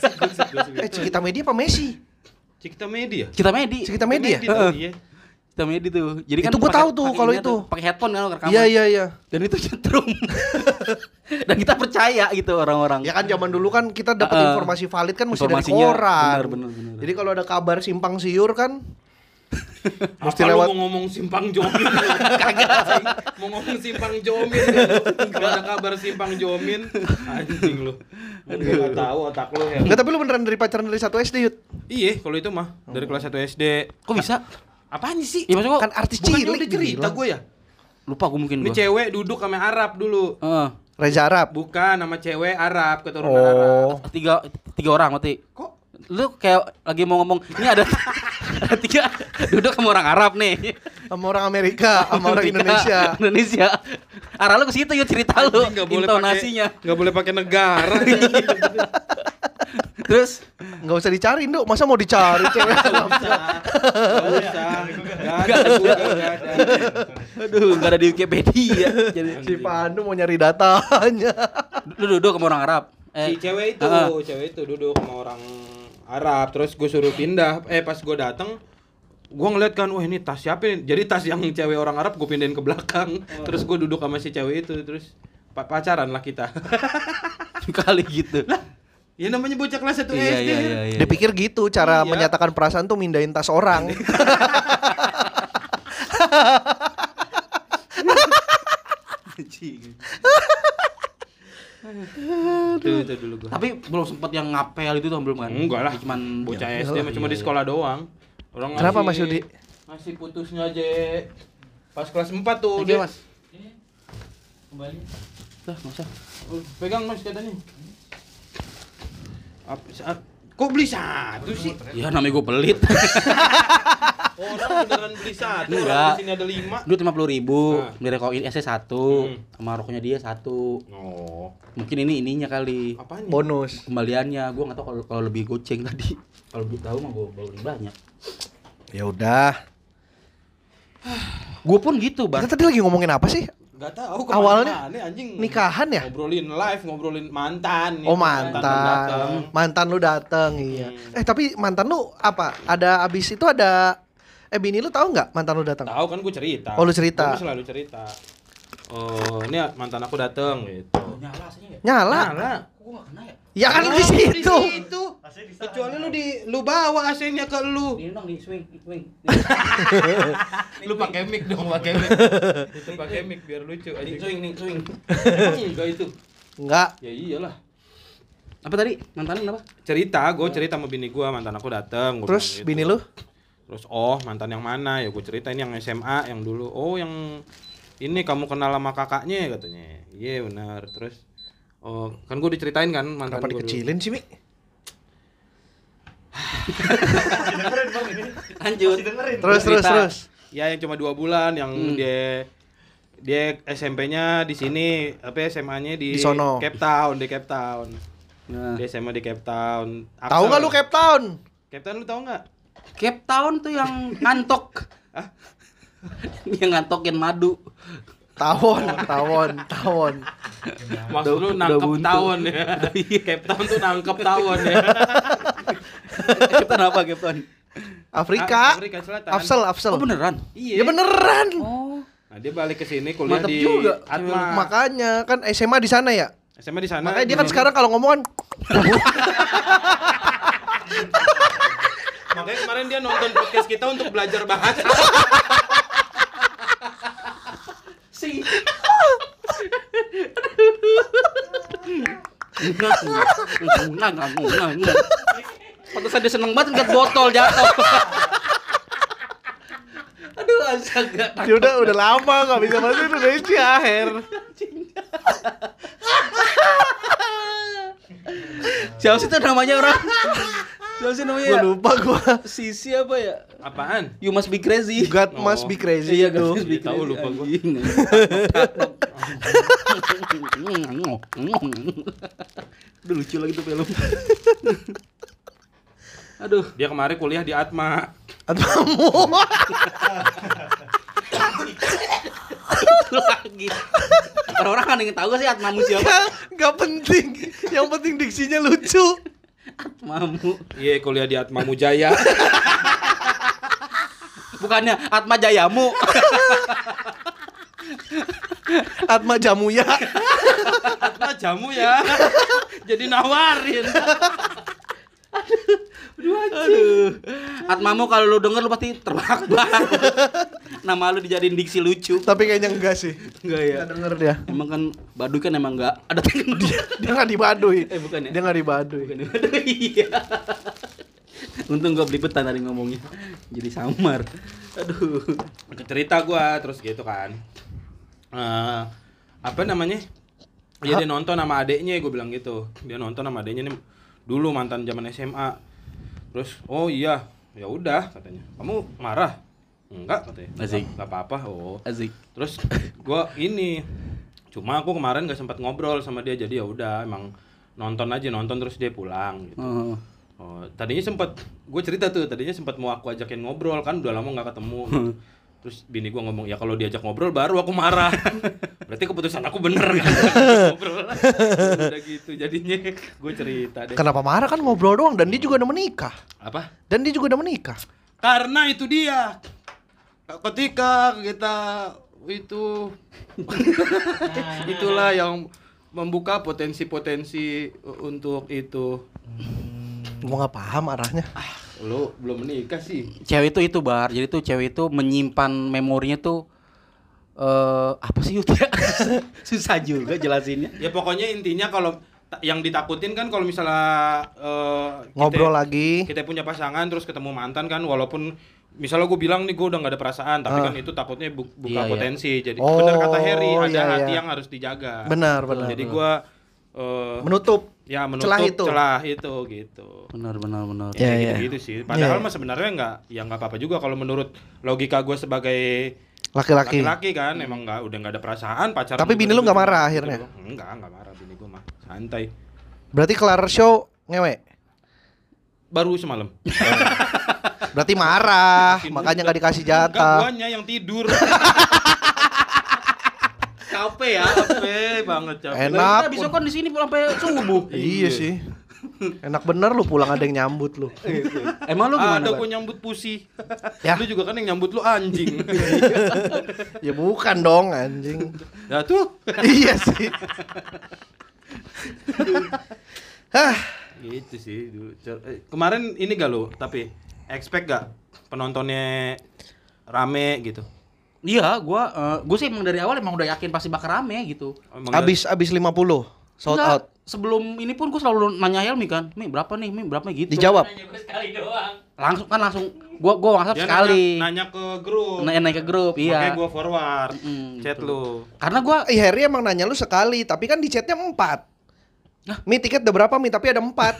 Eh Cikita Medi apa Messi? Cikita Media Cikita Medi. Cikita Medi ya? Cikita Medi tuh. Jadi kan Itu gua pakai- tahu tuh kalau itu. Pakai headphone kan rekaman. Iya iya iya. Dan itu setrum. Dan kita percaya gitu orang-orang. Ya kan zaman dulu kan kita dapat Heeh. informasi valid kan mesti dari koran. benar, benar, benar. Jadi kalau ada kabar simpang siur kan Mesti lewat- mau ngomong simpang jomin Kagak sih. Mau ngomong simpang jomin Kalau ada kabar simpang jomin Anjing lu Lu gak tahu otak lu ya Enggak tapi lu beneran dari pacaran dari satu SD Yud. Iya kalau itu mah Dari kelas 1 SD Kok bisa? Apaan sih? Maksud gua Kan artis cilik udah cerita bilang. gue ya lupa gue mungkin Ini gua. cewek duduk sama Arab dulu Heeh. Reza Arab. Bukan nama cewek Arab Keturunan Arab Oh. tiga tiga orang mati. Kok Lu kayak lagi mau ngomong, ini ada ada tiga duduk sama orang Arab nih. Sama orang Amerika, sama orang Indonesia. Indonesia. Arah lu ke situ yuk cerita lu. Boleh Intonasinya. nggak boleh pakai negara Terus Enggak usah dicari, Nduk. Masa mau dicari cewek Arab? Gak usah Gak ada Google, nggak ada. aduh enggak ada di Wikipedia. Jadi Si Pandu mau nyari datanya. lu duduk sama orang Arab. si Eh, cewek itu Heeh. cewek itu duduk sama orang Arab terus gue suruh pindah eh pas gue datang gue ngeliat kan wah ini tas siapa ini jadi tas yang cewek orang Arab gue pindahin ke belakang terus gue duduk sama si cewek itu terus pa- pacaran lah kita kali gitu. Ya namanya bocah kelas 1 Iya SD iya iya iya. Dia pikir gitu cara Iya. menyatakan perasaan tuh mindahin tas orang. Itu itu dulu gua. Tapi belum sempat yang ngapel itu tuh belum kan? Enggak lah. Cuman Bocah Ya, SD mah cuma di sekolah doang. Orang Kenapa, ngasih- Mas Yudi? Ngasih putusnya aja pas kelas 4 tuh. Oke, dia- Mas. Kembali. Dah, enggak usah. Oh, Pegang Mas katanya. Kok beli satu sih? Ya namanya gue pelit. Orang beneran beli satu. Enggak. Di sini ada lima. Duit lima puluh ribu, Nah. beli rekoil SC satu, Hmm. sama rokoknya dia satu. Oh, Mungkin ini ininya kali. apanya? Bonus. Kembaliannya, gue nggak tahu kalau kalau lebih goceng tadi. Kalau lebih tahu mah gue beli banyak. Ya udah. Gue pun gitu, bar. Kita tadi lagi ngomongin apa sih? Gak tahu Awalnya ke mana-mana, anjing. Nikahan ya? Ngobrolin live, ngobrolin mantan. Oh gitu, mantan, datang. mantan lu dateng iya. Hmm. Eh tapi mantan lu apa? Ada abis itu ada eh bini lu tahu nggak mantan lu datang? Tahu kan gue cerita. Oh, lu cerita. Gue selalu cerita. Oh, ini mantan aku dateng gitu. Nyala aslinya ya? Nyala. Nyala. Kok gak kena ya? Ya kan Oh, di situ. Situ. Kecuali lu di lu bawa AC-nya ke lu. Ini dong di swing, swing. Lu pakai mic dong, pakai mic. Itu pakai mic biar lucu Ini anjing. swing nih, swing. Enggak itu. Enggak. Ya iyalah. Apa tadi? Mantanin apa? Cerita, gue cerita sama bini gue, mantan aku dateng. gua Terus gitu. bini lu? Terus oh mantan yang mana ya gue cerita ini yang SMA yang dulu oh yang ini kamu kenal sama kakaknya katanya iya benar terus oh kan gue diceritain kan mantan Kenapa gua dulu. dikecilin sih, Mi? Lanjut. Terus terus terus. ya yang cuma dua bulan yang Hmm. dia dia SMP-nya di sini apa SMA-nya di, Di sono. Cape Town di Cape Town Nah, dia SMA di Cape Town Tahu nggak lu Cape Town? Cape Town lu tahu nggak Cape Town tuh yang ngantok. yang ngantokin madu. Tawon, tawon, tawon. maksud lu nangkep tawon ya Cape Town tuh nangkep tawon ya Cape Town apa Cape Town? Afrika. Afrika Selatan Afsel, Afsel. Oh beneran? iya Ya beneran. Oh. Nah, dia balik ke sini kuliah Mantep di juga. Atma. Makanya kan SMA di sana ya. SMA di sana. Makanya dia kan sekarang kalau ngomong kan Makanya kemarin dia nonton podcast kita untuk belajar bahasa. Si. Pantesan dia seneng banget ngeliat botol jatuh. Aduh, astaga. dia udah udah lama nggak bisa bahasa Indonesia, Her. Siapa sih itu namanya orang? Siapa sih namanya? Gua lupa gua. Sisi apa ya? Apaan? You must be crazy. God must be crazy. Iya. God must be Tahu, crazy. lupa gua. Aduh lucu lagi tuh film. Aduh. Dia kemarin kuliah di Atma. Atmamu. itu lagi. Orang-orang kan ingin tahu gak sih Atmamu siapa? Nggak- Nggak penting. Yang penting diksinya lucu. Atmamu. Iya, kuliah di Atma Mujaya. Bukannya Atma Jayamu. Atma Jamuya. Atma jamu ya. Jadi nawarin. Aduh. Atmamu kalau lu denger lu pasti terbakar. Nama lu dijadiin diksi lucu. Tapi kayaknya enggak sih. Enggak ya. Nggak denger dia. Emang kan Baduy kan emang enggak ada teknologi. Dia nggak di Baduy. Eh, bukan ya? Dia nggak di Baduy. Bukan Baduy. Iya. Untung gua belipetan tadi ngomongnya. Jadi samar. Aduh. Cerita gua terus gitu kan. Eh, apa namanya? Ya dia nonton sama adeknya, gue bilang gitu. Dia nonton sama adeknya nih dulu mantan zaman SMA. Terus, oh iya, ya udah katanya. Kamu marah? Enggak katanya. Asik. Enggak apa-apa. Oh. Asik. Terus gua ini cuma aku kemarin gak sempat ngobrol sama dia jadi ya udah emang nonton aja nonton terus dia pulang gitu. Oh. Oh, tadinya sempat gue cerita tuh tadinya sempat mau aku ajakin ngobrol kan udah lama nggak ketemu. gitu. Terus bini gua ngomong ya kalau diajak ngobrol baru aku marah. Berarti keputusan aku bener kan ngobrol. udah gitu jadinya gue cerita deh. Kenapa marah kan ngobrol doang dan dia juga udah menikah. Apa? Dan dia juga udah menikah. Karena itu dia. Ketika kita itu itulah yang membuka potensi-potensi untuk itu. Gua nggak paham arahnya. Lo belum menikah sih. Cewek itu itu bar. Jadi tuh cewek itu menyimpan memorinya tuh eh apa sih Yud ya? Susah juga jelasinnya. Ya pokoknya intinya kalau yang ditakutin kan kalau misalnya kita- Ngobrol lagi. kita punya pasangan terus ketemu mantan kan walaupun misalnya gue bilang nih gue udah gak ada perasaan tapi kan itu takutnya bu- buka Iya, iya. potensi jadi Oh, bener kata Harry ada iya, hati iya. yang harus dijaga Benar, benar. jadi gue eh, Menutup. Ya menutup celah itu. celah itu gitu Benar benar benar. Ya, ya, ya. gitu, gitu sih padahal Ya, ya. mah sebenarnya nggak ya nggak apa-apa juga kalau menurut logika gue sebagai Laki-laki. laki-laki kan emang nggak udah nggak ada perasaan pacaran Tapi bini lu gitu, nggak marah gitu akhirnya? enggak enggak marah bini gue mah santai Berarti kelar show ngewe. baru semalam Berarti marah, makanya nggak dikasih Enggak, jatah. guanya yang tidur Capek ya. capek banget capek Enak. Kita bisa kan di sini sampai subuh. Iya sih. Enak bener lu pulang ada yang nyambut lu. Emang lu gimana? ada gue nyambut pusi Ya. lu juga kan yang nyambut lu anjing Ya bukan dong anjing. ya tuh iya sih. Hah, gitu sih eh, kemarin ini gak lu tapi expect gak penontonnya rame gitu Iya, gua eh, gua sih emang dari awal emang udah yakin pasti bakal rame gitu. Emang abis abis 50 sold Enggak, out. Sebelum ini pun gua selalu nanya Helmi kan, "Mi berapa nih? Mi berapa gitu?" Dijawab. Nanya gue sekali doang. Langsung kan langsung gua gua WhatsApp Dia sekali. nanya, nanya ke grup Nanya, naik ke grup, Makanya iya. gue forward Mm, chat gitu. lu Karena gua Eh Harry emang nanya lu sekali, tapi kan di chatnya empat. Mi tiket udah berapa Mi? Tapi ada empat.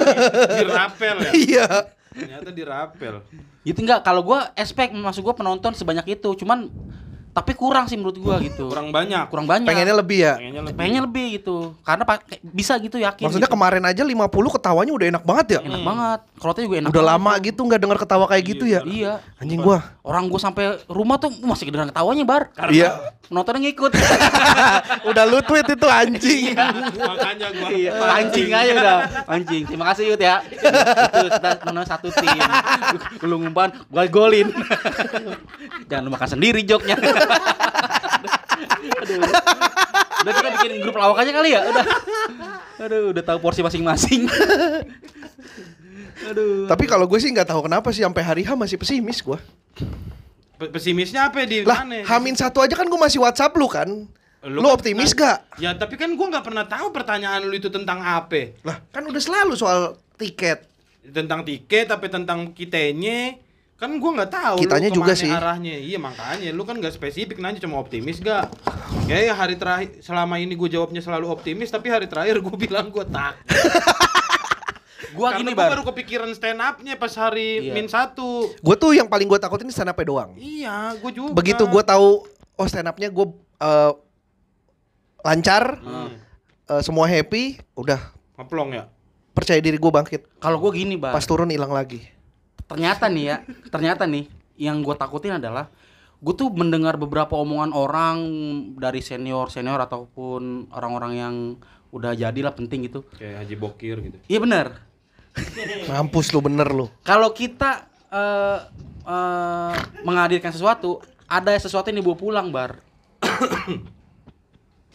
dirapel ya Iya. Ternyata dirapel. Gitu enggak kalau gua expect masuk gua penonton sebanyak itu, cuman tapi kurang sih menurut gua gitu. kurang banyak kurang banyak. Pengennya lebih ya. pengennya lebih Pengennya lebih gitu. Karena pak bisa gitu yakin. Maksudnya gitu. kemarin aja 50 ketawanya udah enak banget ya. enak banget. Kalau juga enak. Udah banget. lama gitu nggak dengar ketawa kayak gitu ya. Iya. Anjing gua. Orang gua sampai rumah tuh masih kedengeran ketawanya, Bar. Iya. Penontonnya ngikut. Udah lu tweet itu anjing. makanya gue Iya, pancing aja udah. Pancing. Terima kasih Yud ya. Itu kita namanya satu tim. Lu ngumpan, gua golin. Jangan lu makan sendiri joknya. Aduh. Udah kita bikin grup lawak aja kali ya, udah. Aduh, udah tahu porsi masing-masing. Aduh. Tapi kalau gue sih nggak tahu kenapa sih sampai hari H masih pesimis gua. Pe- pesimisnya apa ya di Lah, mana Hamin satu aja kan gue masih WhatsApp lu kan. Lu, kan- optimis kan- gak? ya tapi kan gue nggak pernah tahu pertanyaan lu itu tentang apa Lah, kan udah selalu soal tiket. tentang tiket tapi tentang kitanya kan gua nggak tahu lu Kitanya juga ke mana sih. arahnya iya makanya lu kan nggak spesifik nanya cuma optimis gak ya hari terakhir selama ini gue jawabnya selalu optimis tapi hari terakhir gue bilang gue tak Gua Karena gini, gua Bar. baru kepikiran stand upnya pas hari Iya. min satu Gue tuh yang paling gue takutin stand up doang. iya gue juga Begitu gue tahu oh stand up-nya gue eh, lancar, Hmm. eh, semua happy, udah ngeplong ya percaya diri gue bangkit. Kalau gua gini, Bar. Pas turun hilang lagi. Ternyata nih ya ternyata nih yang gue takutin adalah gue tuh mendengar beberapa omongan orang dari senior senior ataupun orang-orang yang udah jadilah penting gitu. Kayak Haji Bokir gitu. Iya benar Mampus lu bener lu. kalau kita eh, eh, menghadirkan sesuatu ada sesuatu yang dibawa pulang bar.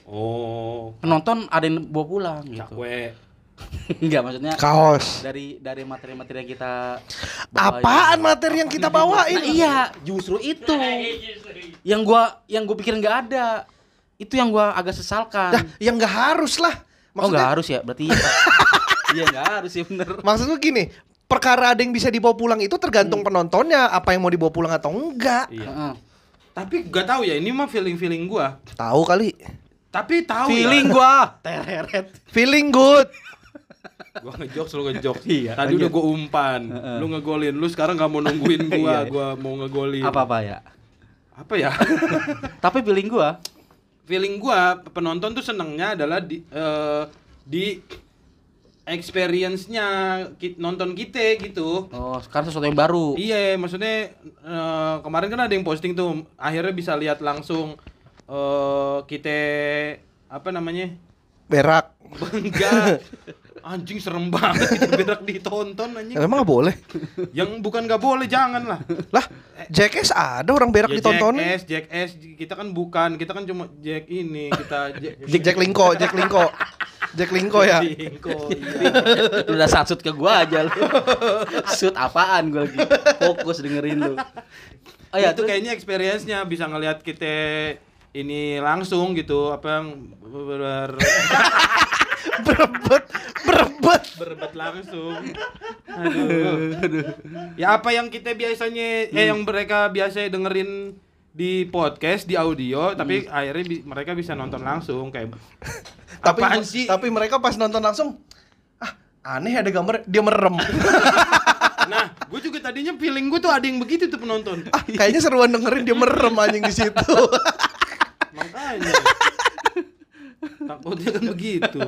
Oh. Penonton ada yang bawa pulang gitu. Cakwe enggak maksudnya Kaos. dari dari materi-materi yang kita bawain. Apaan materi yang kita bawain? Nah, iya justru itu yang gua yang gua pikir nggak ada itu yang gua agak sesalkan Dah, yang nggak harus lah. oh nggak Maksudnya, harus ya berarti iya iya nggak harus sih bener maksud gini, perkara ada yang bisa dibawa pulang itu tergantung penontonnya apa yang mau dibawa pulang atau enggak. iya Heeh. tapi gak tahu ya ini mah feeling feeling gua Tahu kali. tapi tahu feeling ya. gua tereret Feeling good. Gua ngejokes lu ngejokes Iya, tadi lanjut. udah gua umpan lu ngegolin lu sekarang nggak mau nungguin gua Iya. gua mau ngegolin apa apa ya apa ya tapi feeling gua feeling gua penonton tuh senengnya adalah di eh, di experience-nya nonton kita gitu oh sekarang sesuatu yang baru Iya, maksudnya eh, kemarin kan ada yang posting tuh, akhirnya bisa lihat langsung eh kita apa namanya? Berak. Enggak. Anjing serem banget itu berak ditonton anjing. Emang gak boleh? Yang bukan nggak boleh jangan lah. Lah, Jackass ada orang berak Ya, ditontonin. Jack S, Jack S, kita kan bukan, kita kan cuma Jack ini, kita Jack, Jack, Jack Linko, Jack Linko. Jack Linko ya. Linko, lu udah satsut ke gua aja lu shoot apaan gua lagi fokus dengerin lu Oh iya, itu terus? kayaknya experience-nya bisa ngelihat kita ini langsung gitu apa yang ber berebet berebet berdebat langsung. Aduh. Ya apa yang kita biasanya eh yang mereka biasa dengerin di podcast di audio tapi akhirnya bi- mereka bisa nonton langsung kayak tapi apaan sih? tapi mereka pas nonton langsung ah aneh ada gambar dia merem Nah, gue juga tadinya feeling gue tuh ada yang begitu tuh penonton. ah kayaknya seruan dengerin dia merem anjing di situ Makanya. Takutnya kan begitu.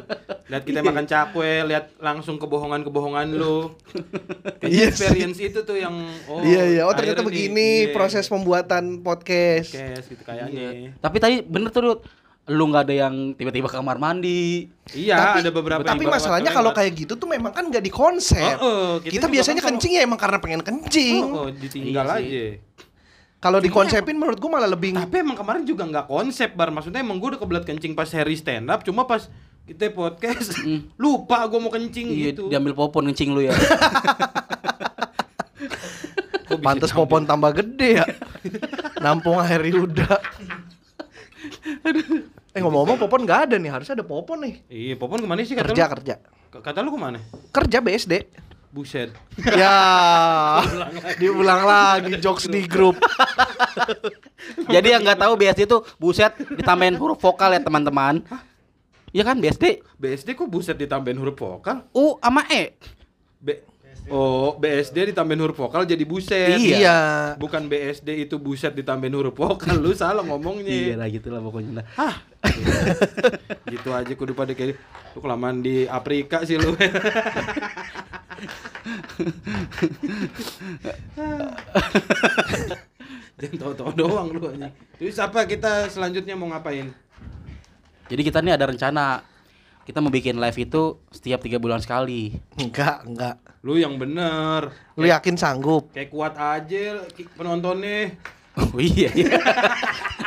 Lihat kita makan cakwe, lihat langsung kebohongan-kebohongan lo. Kayaknya Iya sih. experience itu tuh yang oh iya iya oh ternyata nih, begini iya, proses pembuatan podcast podcast gitu kayaknya. Tapi tadi bener tuh Dut. Lu nggak ada yang tiba-tiba ke kamar mandi. Iya, tapi, ada beberapa tapi yang masalahnya kalau kayak gitu tuh memang kan nggak di konsep Oh, oh, kita kita, biasanya kan kalau- kencing ya emang karena pengen kencing Oh, oh, ditinggal Iya sih. aja. Kalau dikonsepin menurut gua malah lebih Tapi emang kemarin juga nggak konsep bar. Maksudnya emang gue udah kebelat kencing pas Harry stand up. Cuma pas kita podcast lupa gue mau kencing Iya, gitu. diambil popon ngencing lu ya. Pantes diambil? popon tambah gede ya nampung air udah eh ngomong-ngomong popon nggak ada nih harusnya ada popon nih Iya, Popon ke mana sih kata kerja lu? kerja K- Kata lu ke mana? kerja BSD Buset. ya diulang lagi jokes di grup Jadi yang nggak tahu BSD itu buset ditambahin huruf vokal ya teman-teman. Iya kan BSD BSD kok buset ditambahin huruf vokal? U sama E. B Oh, BSD ditambahin huruf vokal jadi buset. iya Bukan BSD itu buset ditambahin huruf vokal. Lu salah ngomongnya. Iya lah gitu lah pokoknya. Hah. gitu aja kudu pada kayak lu kelamaan di Afrika sih lu. Jangan tahu-tahu doang lu aja. Terus apa kita selanjutnya mau ngapain? Jadi kita nih ada rencana kita mau bikin live itu setiap tiga bulan sekali. enggak enggak Lu yang bener. lu yakin sanggup Kayak kuat aja penontonnya. Oh iya iya.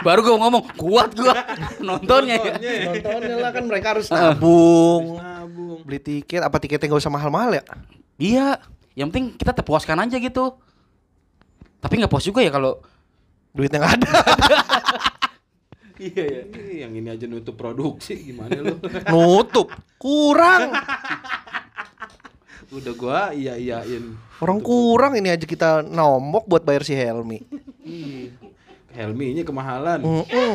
Baru gua ngomong kuat gua nontonnya ya. nontonnya lah kan mereka harus nabung Nabung. beli tiket apa tiketnya nggak usah mahal-mahal ya Iya, yang penting kita terpuaskan aja gitu. Tapi nggak puas juga ya kalau duitnya nggak ada Iya iya. Ih, yang ini aja nutup produksi gimana lu? nutup kurang Udah gua iya iyain. orang kurang ini aja kita nombok buat bayar si Helmi Helmi ini kemahalan. Mm-mm.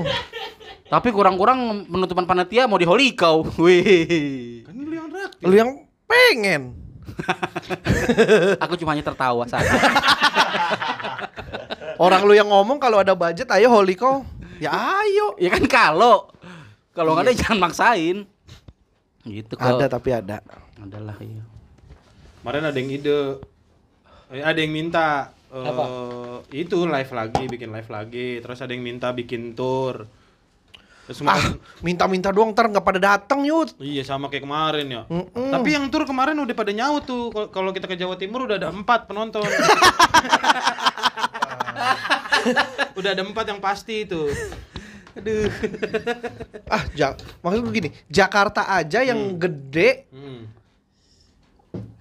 Tapi kurang-kurang penutupan panitia mau di Holy Cow. Wih. Kan lu yang raktir. lu yang pengen Aku cuma hanya tertawa saat. orang lu yang ngomong kalau ada budget ayo holy kau ya ayo ya kan kalau kalau nggak ada jangan maksain. Gitu kok. ada tapi ada Adalah iya. Kemarin ada yang ide. Eh, ada yang minta eh, itu live lagi, bikin live lagi. Terus ada yang minta bikin tour. Terus ah minta-minta doang ntar nggak pada datang yud Iya sama kayak kemarin ya. Mm-mm. Tapi yang tour kemarin udah pada nyaut tuh. Kal- Kalau kita ke Jawa Timur udah ada empat penonton. udah ada empat yang pasti itu. Aduh. ah ja maksud gue gini Jakarta aja yang gede Hmm.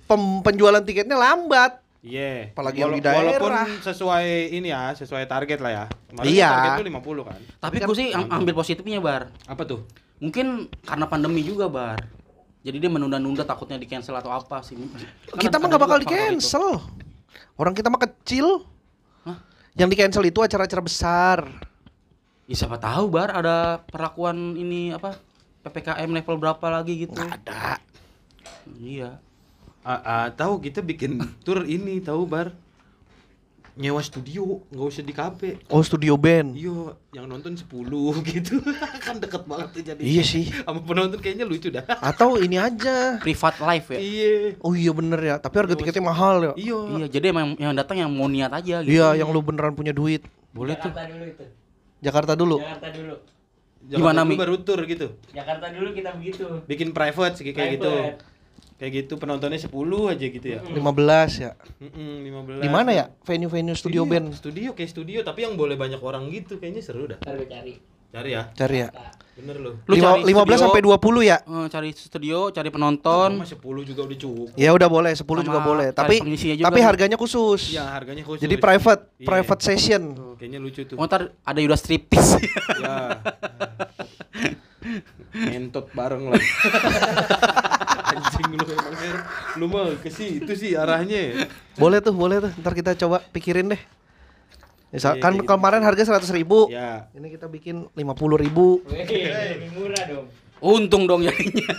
pem- penjualan tiketnya lambat Iya. Apalagi yang di Walaupun daerah. sesuai ini ya, sesuai target lah ya. Kemarin Iya. target lu 50 kan. Tapi gue sih am- ambil positifnya bar. Apa tuh? Mungkin karena pandemi juga bar. Jadi dia menunda-nunda takutnya di cancel atau apa sih. Kan kita mah nggak bakal di itu. cancel orang kita mah kecil? Yang di cancel itu acara-acara besar Ya siapa tahu bar ada perlakuan ini apa PPKM level berapa lagi gitu. nggak ada Iya. Ah, ah, tahu kita bikin tour ini tahu bar nyewa studio nggak usah di kafe oh studio band iya yang nonton 10 gitu kan deket banget tuh jadi iya sih sama penonton kayaknya lucu dah atau ini aja Privat live ya. iya oh iya bener ya tapi harga tiketnya mahal ya iya Iya, jadi emang yang datang yang mau niat aja gitu. iya yang lu beneran punya duit Boleh tuh. Jakarta dulu itu. Jakarta dulu Jakarta dulu. Jakarta Gimana, dulu Mi? baru tour gitu Jakarta dulu kita begitu. bikin private sih kayak gitu Private. Kayak gitu penontonnya 10 aja gitu ya 15 ya Mm-mm, 15 di mana ya venue-venue studio Iya, band studio kayak studio tapi yang boleh banyak orang gitu kayaknya seru dah gue cari. Cari ya. Cari ya. Bener lu. Lu Lima- cari 15 studio, sampai 20 ya. eh, cari studio, cari penonton. Sama 10 juga udah cukup. Ya udah boleh, 10 juga Sama boleh. cari Tapi juga tapi harganya khusus. Iya, harganya khusus. Jadi private, Iya. private session. Tuh, kayaknya lucu tuh. Oh, ntar ada Yuda striptease. Ya. Mentot bareng lah. Anjing lu emang Her. Lu mah ke situ sih arahnya. Boleh tuh, boleh tuh. Ntar kita coba pikirin deh. Misal, Iya, kan gitu. kemarin harga 100 ribu. Ya. Ini kita bikin 50 ribu. Lebih murah dong. Untung dong jadinya.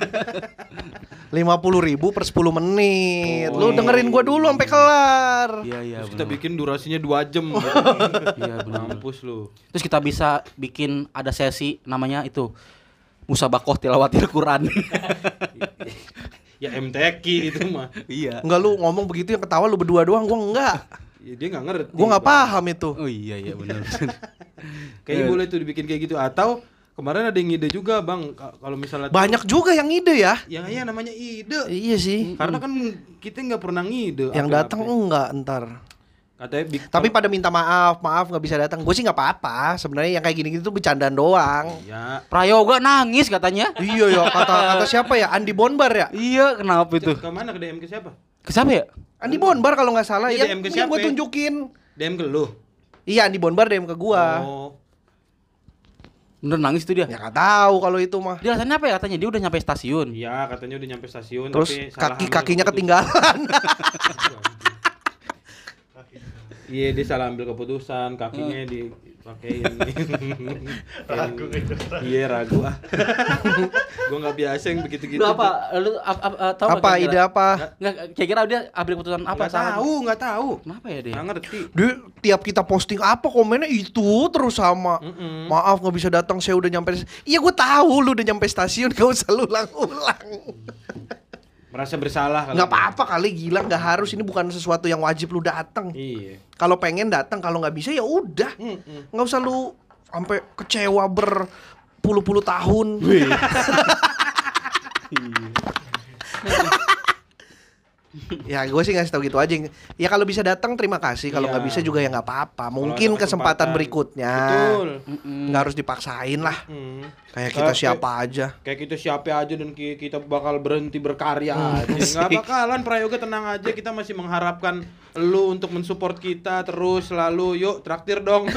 50 ribu per 10 menit. Lu Oh. dengerin gua dulu sampai kelar. Iya, iya. Terus kita bikin durasinya 2 jam. Iya, benar. Mampus lu. Terus kita bisa bikin ada sesi namanya itu Musabakoh tilawatil Quran. Ya MTQ itu mah. iya. Enggak lu ngomong begitu yang ketawa lu berdua doang, gua enggak. Ya, dia nggak ngerti. Gua nggak Bang. paham itu. Oh iya iya benar. Kayaknya boleh tuh dibikin kayak gitu atau kemarin ada yang ide juga, Bang. Ka- Kalau misalnya Banyak juga yang ide ya. yang ya namanya ide. Iya sih. Karena kan kita nggak pernah ngide. Yang datang enggak ntar. Katanya bik- Tapi pada minta maaf, maaf nggak bisa datang. Gue sih nggak apa-apa. Sebenarnya yang kayak gini-gini tuh bercandaan doang. ya Prayoga nangis katanya. iya ya kata kata siapa ya Andi Bonbar ya Iya, kenapa itu? ke mana ke DM ke siapa? Ke siapa ya? Andi Bonbar kalau nggak salah Iya, yang, DM ke yang gue siapa? tunjukin DM ke lu. iya Andi Bonbar DM ke gua Oh. Bener nangis tuh dia. ya nggak tahu kalau itu mah Dia alasannya apa ya katanya? Dia udah nyampe stasiun. Iya, katanya udah nyampe stasiun terus tapi kaki kakinya ketinggalan Iya, dia salah ambil keputusan, kakinya dipakein. ragu Iya, ragu ah. gua nggak biasa yang begitu-gitu. Lu apa? Lu ap- ap- ap- tahu apa ide apa Nggak, kira-kira dia ambil keputusan apa? Nggak tahu, nggak tahu. Kenapa ya dia? Nggak ngerti. dia tiap kita posting apa komennya itu terus sama Mm-mm. maaf nggak bisa datang saya udah nyampe iya gue tahu lu udah nyampe stasiun gak usah lu ulang-ulang Merasa bersalah nggak apa-apa kali gila nggak harus. Ini bukan sesuatu yang wajib lu datang. Iya. kalau pengen datang kalau nggak bisa ya udah. Nggak usah lu sampai kecewa berpuluh-puluh tahun ya gue sih ngasih tau gitu aja ya kalau bisa datang terima kasih kalau Iya. nggak bisa juga ya nggak apa-apa mungkin ada kesempatan berikutnya Betul. nggak harus dipaksain lah Hmm. kayak kita Kayak- siapa aja Kayak kita siapa aja dan ki- kita bakal berhenti berkarya aja. Nggak bakalan Prayoga tenang aja kita masih mengharapkan lu untuk mensupport kita terus selalu yuk traktir dong.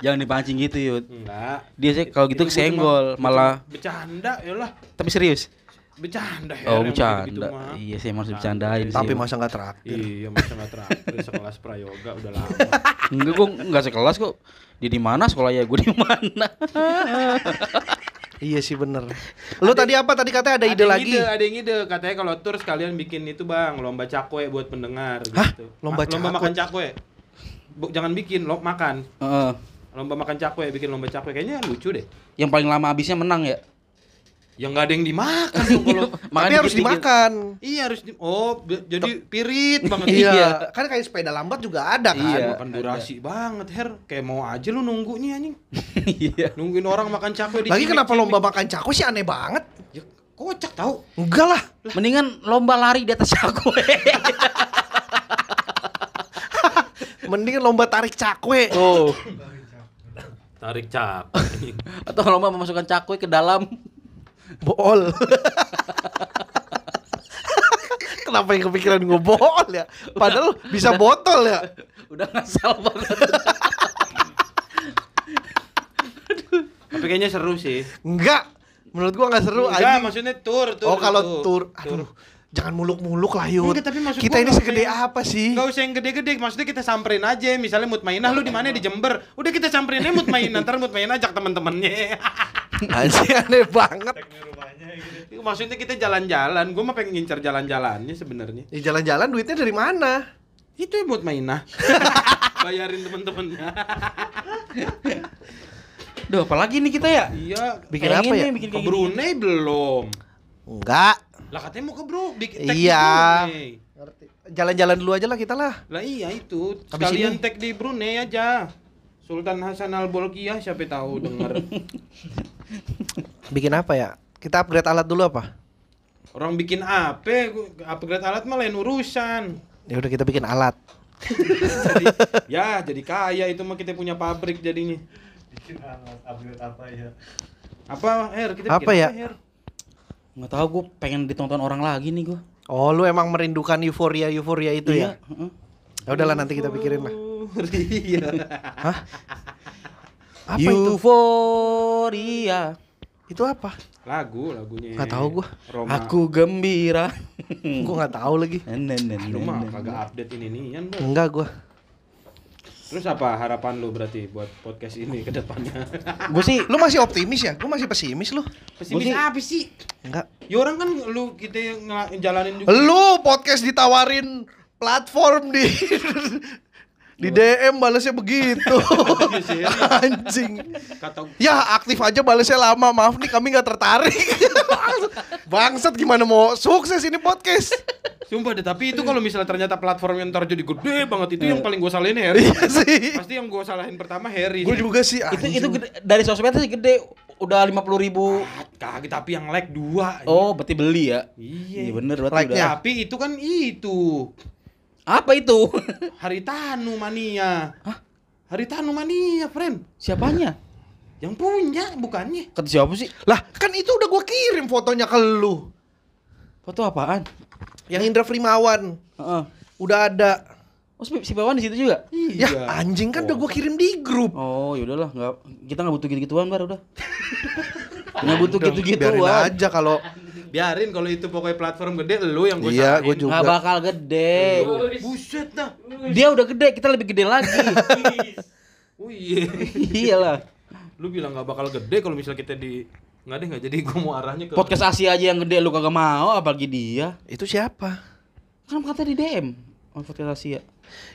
Jangan dipancing gitu, Yud. Enggak. Dia sih kalau gitu cuma- malah bercanda ya lah. tapi serius. Bercanda ya. Oh, bercanda. mah. Iya sih emang harus bercandain sih. tapi masa nggak traktir Iya, masa nggak traktir sekelas Prayoga udah lama. Enggak, gua enggak sekelas kok. Dia di mana sekolah ya? Gue di mana? iya sih bener lu tadi apa tadi katanya ada ide lagi Ide, ada yang ide katanya kalau tur sekalian bikin itu bang lomba cakwe buat pendengar Hah? gitu. Lomba Ma- lomba cakwe? makan cakwe. Bu, jangan bikin lo makan. Heeh. Lomba makan cakwe, bikin lomba cakwe kayaknya lucu deh. yang paling lama habisnya menang ya? Yang nggak ada yang dimakan dong kalau tapi harus dimakan Iya harus di Oh, jadi pirit banget. iya kan kayak sepeda lambat juga ada kan Iya. Makan durasi banget, Her. Kayak mau aja lu nunggunya anjing. Iya. Nungguin orang makan cakwe di lagi kenapa cilik-cilik. lomba makan cakwe sih aneh banget Ya, kocak tahu. enggak lah Mendingan lomba lari di atas cakwe. mending lomba tarik cakwe Oh. Tarik cakwe. Atau lomba memasukkan cakwe ke dalam. Bool. Kenapa yang kepikiran gue bool ya? Padahal bisa botol ya. Udah ngasal banget. Tapi kayaknya seru sih. Enggak. Menurut gua nggak seru. Enggak, anjing. maksudnya tur, tur. oh kalau tur, Tur. aduh, jangan muluk-muluk lah Yud. Enggak, tapi maksud Kita gua ini segede usah yang- apa sih? Enggak usah yang gede-gede, maksudnya kita samperin aja. Misalnya Mutmainah lu di mana di Jember. Udah kita samperin aja Mutmainah, ntar Mutmainah ajak teman-temannya. Anjing aneh banget. maksudnya kita jalan-jalan. Gua mah pengen ngincer jalan-jalannya sebenarnya. Di jalan-jalan duitnya dari mana? Itu ya Mutmainah. Bayarin teman-temannya. Duh, apalagi nih kita ya? iya. Bikin Pengen apa ya? bikin Ke. Brunei belum? Enggak. Lah katanya mau ke Bro, bikin tag di Iya. Brunei. Jalan-jalan dulu aja lah kita lah. Lah iya itu. Habis Sekalian ini? tag di Brunei aja. Sultan Hasan Al Bolkiah siapa tahu denger. Bikin apa ya? Kita upgrade alat dulu apa? Orang bikin apa? Upgrade alat mah lain urusan. Ya udah kita bikin alat. Jadi, ya jadi kaya itu mah kita punya pabrik jadinya. Bikin upgrade apa ya? Apa Her? Kita Apa bikin ya? Her? Nggak tahu gue pengen ditonton orang lagi nih gue. Oh, lu emang merindukan euforia euforia itu ya? heeh. Ya udahlah nanti kita pikirin lah. Iya. Apa itu? Euforia. Itu apa? Lagu, lagunya. Nggak tahu gua. Roma. Aku gembira. Gua nggak tahu lagi. Lu mah kagak update ini nian. Enggak gua. Terus apa harapan lu berarti buat podcast ini ke depannya? Gue sih Lu masih optimis ya? Gua masih pesimis lu. Pesimis sih- apa sih? Enggak. Ya orang kan lu kita yang jalanin juga. Lu podcast ditawarin platform di di DM balesnya begitu. Anjing. Ya aktif aja balesnya lama. Maaf nih kami nggak tertarik. Bangsat gimana mau sukses ini podcast? Sumpah deh, tapi itu kalau misalnya ternyata platform yang ntar jadi gede banget itu yang paling gue salahin Harry. Iya sih. Pasti yang gue salahin pertama Harry. Gue juga sih. itu anjing. itu gede, dari sosmed sih gede udah lima puluh ribu. Kagak, tapi yang like dua. Oh, berarti beli ya? Iya. Iya bener berarti Like-nya. udah. Tapi itu kan itu Apa itu? Haritanu mania. Hah? Haritanu mania, friend. Siapanya? Yang punya bukannya. Kata siapa sih? Lah kan itu udah gue kirim fotonya ke lu. Foto apaan? Yang Indra Frimawan. Heeh. Udah ada. Oh, si si Pawan di situ juga? Ya anjing kan udah gue kirim di grup. Oh, yaudahlah, nggak kita nggak butuh gitu-gituan, Bar, udah. Nggak butuh Udah, Biarin gitu-gituan. aja kalau Biarin kalau itu pokoknya platform gede lu yang gue Iya, gue juga. Nggak bakal gede. Buset dah. Dia udah gede, kita lebih gede lagi. Oh iya. Iyalah. Lu bilang nggak bakal gede kalau misalnya kita di nggak deh nggak jadi gue mau arahnya ke Podcast Asia aja yang gede lu kagak mau, apalagi dia. Itu siapa? Kan kata di DM. Oh, podcast Asia.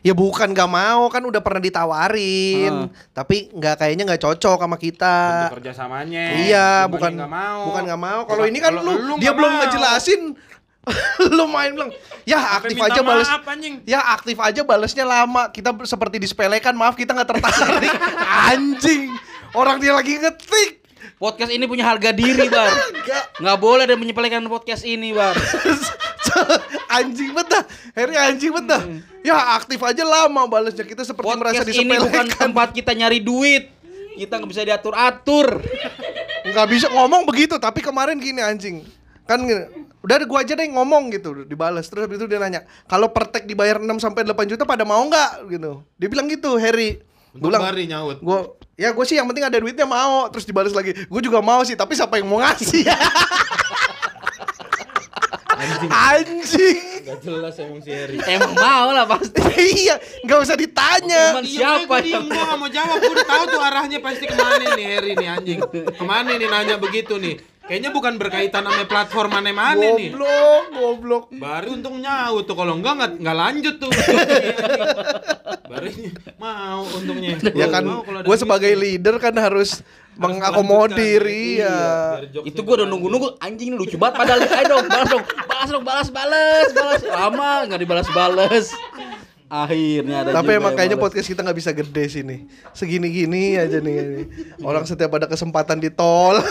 Ya bukan gak mau kan udah pernah ditawarin, tapi nggak kayaknya nggak cocok sama kita. Bentuk kerjasamanya. Iya, bukan nggak mau. bukan nggak mau. Kalau ini kan lu, lu dia belum mau. ngejelasin. lu main bilang, ya aktif aja balas. maaf, anjing. Ya aktif aja balesnya lama. Kita seperti disepelekan. Maaf kita nggak tertarik. Anjing. Orang dia lagi ngetik. Podcast ini punya harga diri, Bar. Enggak. Nggak boleh ada menyepelekan podcast ini, Bar. Anjing banget dah. Harry anjing banget dah. Ya aktif aja lama balesnya. Kita seperti merasa Podcast ini bukan disepelekan. tempat kita nyari duit. Kita nggak bisa diatur-atur. nggak bisa ngomong begitu tapi kemarin gini anjing kan gini, udah gua aja deh ngomong gitu dibalas terus habis itu dia nanya kalau per tag dibayar 6 sampai 8 juta pada mau nggak gitu dia bilang gitu Harry gua bilang Bari nyaut. gua ya gue sih yang penting ada duitnya mau terus dibalas lagi gue juga mau sih tapi siapa yang mau ngasih anjing. Anjing. Gak jelas emang si Harry. Emang mau lah pasti. iya nggak usah ditanya. Cuman Iya, siapa diem, gue gak mau jawab, gue udah tahu tuh arahnya pasti ke mana nih Harry nih anjing. Ke mana nih nanya begitu nih Kayaknya bukan berkaitan sama platform mana-mana nih. Goblok goblok. Baru untung nyaut tuh, kalau enggak nggak nggak lanjut tuh. Baru mau untungnya. Ya kan gue sebagai leader kan harus mengakomodir melanjutkan. iya. Jokes itu gua udah nunggu-nunggu anjing lucu banget padahal ayo dong balas dong balas dong balas balas balas. Lama nggak dibalas balas. Akhirnya ada Tapi juga emang kayaknya podcast kita nggak bisa gede sini. Segini-gini aja nih. Orang setiap ada kesempatan di tol.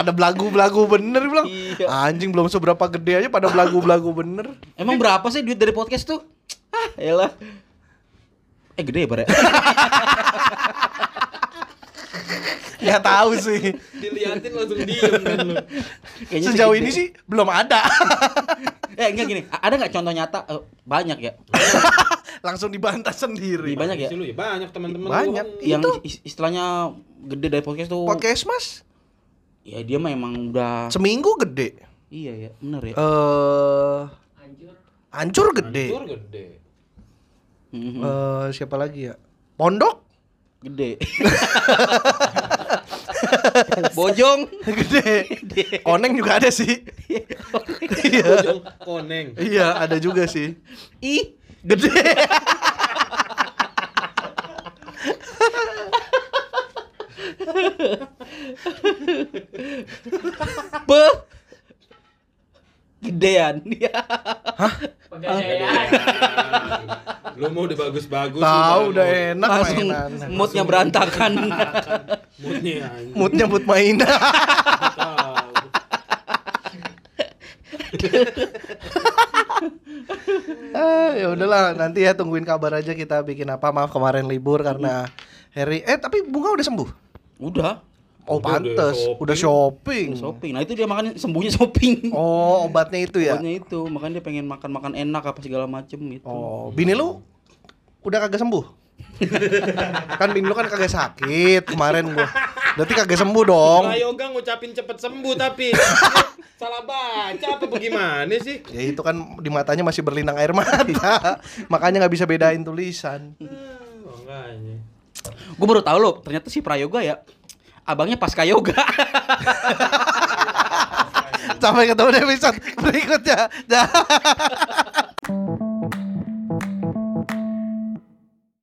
pada belagu-belagu bener bilang. Iya. Anjing belum seberapa gede aja pada belagu-belagu bener. emang berapa sih duit dari podcast tuh ah elah eh gede ya Bar, ya? Tahu sih. Diliatin langsung diem kan lu Kayaknya Sejauh gede. ini sih belum ada. eh enggak gini ada nggak contoh nyata Eh, banyak ya Langsung dibantah sendiri. Di banyak ya lu ya banyak teman-teman Banyak. yang Itu. istilahnya gede dari podcast tuh Podcast Mas ya dia mah emang udah seminggu gede. iya ya bener ya Eh hancur gede. Hancur gede Mhm. Eh siapa lagi ya? Pondok gede bojong gede. Oneng juga ada sih. Iya. Bojong koneng Iya, ada juga sih. ih Gede. pe gedean Pegadaian. Lu mau udah bagus-bagus Tahu udah enak langsung mainan. moodnya berantakan Moodnya. Moodnya mood mainan. Tahu. ah, ya udahlah, nanti ya tungguin kabar aja kita bikin apa. Maaf kemarin libur karena Harry eh tapi bunga udah sembuh. Udah. Oh, pantes. Udah shopping. Shopping. Nah itu dia makan sembuhnya shopping. Oh, obatnya itu ya. Pokoknya itu, makanya dia pengen makan-makan enak apa segala macem gitu. Oh, bini lu udah kagak sembuh? kan bini lu kan kagak sakit kemarin gua. Berarti kagak sembuh dong. Yoga ngucapin cepet sembuh tapi salah baca apa bagaimana sih? Ya itu kan di matanya masih berlinang air mata. Makanya nggak bisa bedain tulisan. Makanya. Gue baru tahu loh, ternyata si Prayoga ya abangnya pasca yoga. Sampai ketemu di episode berikutnya.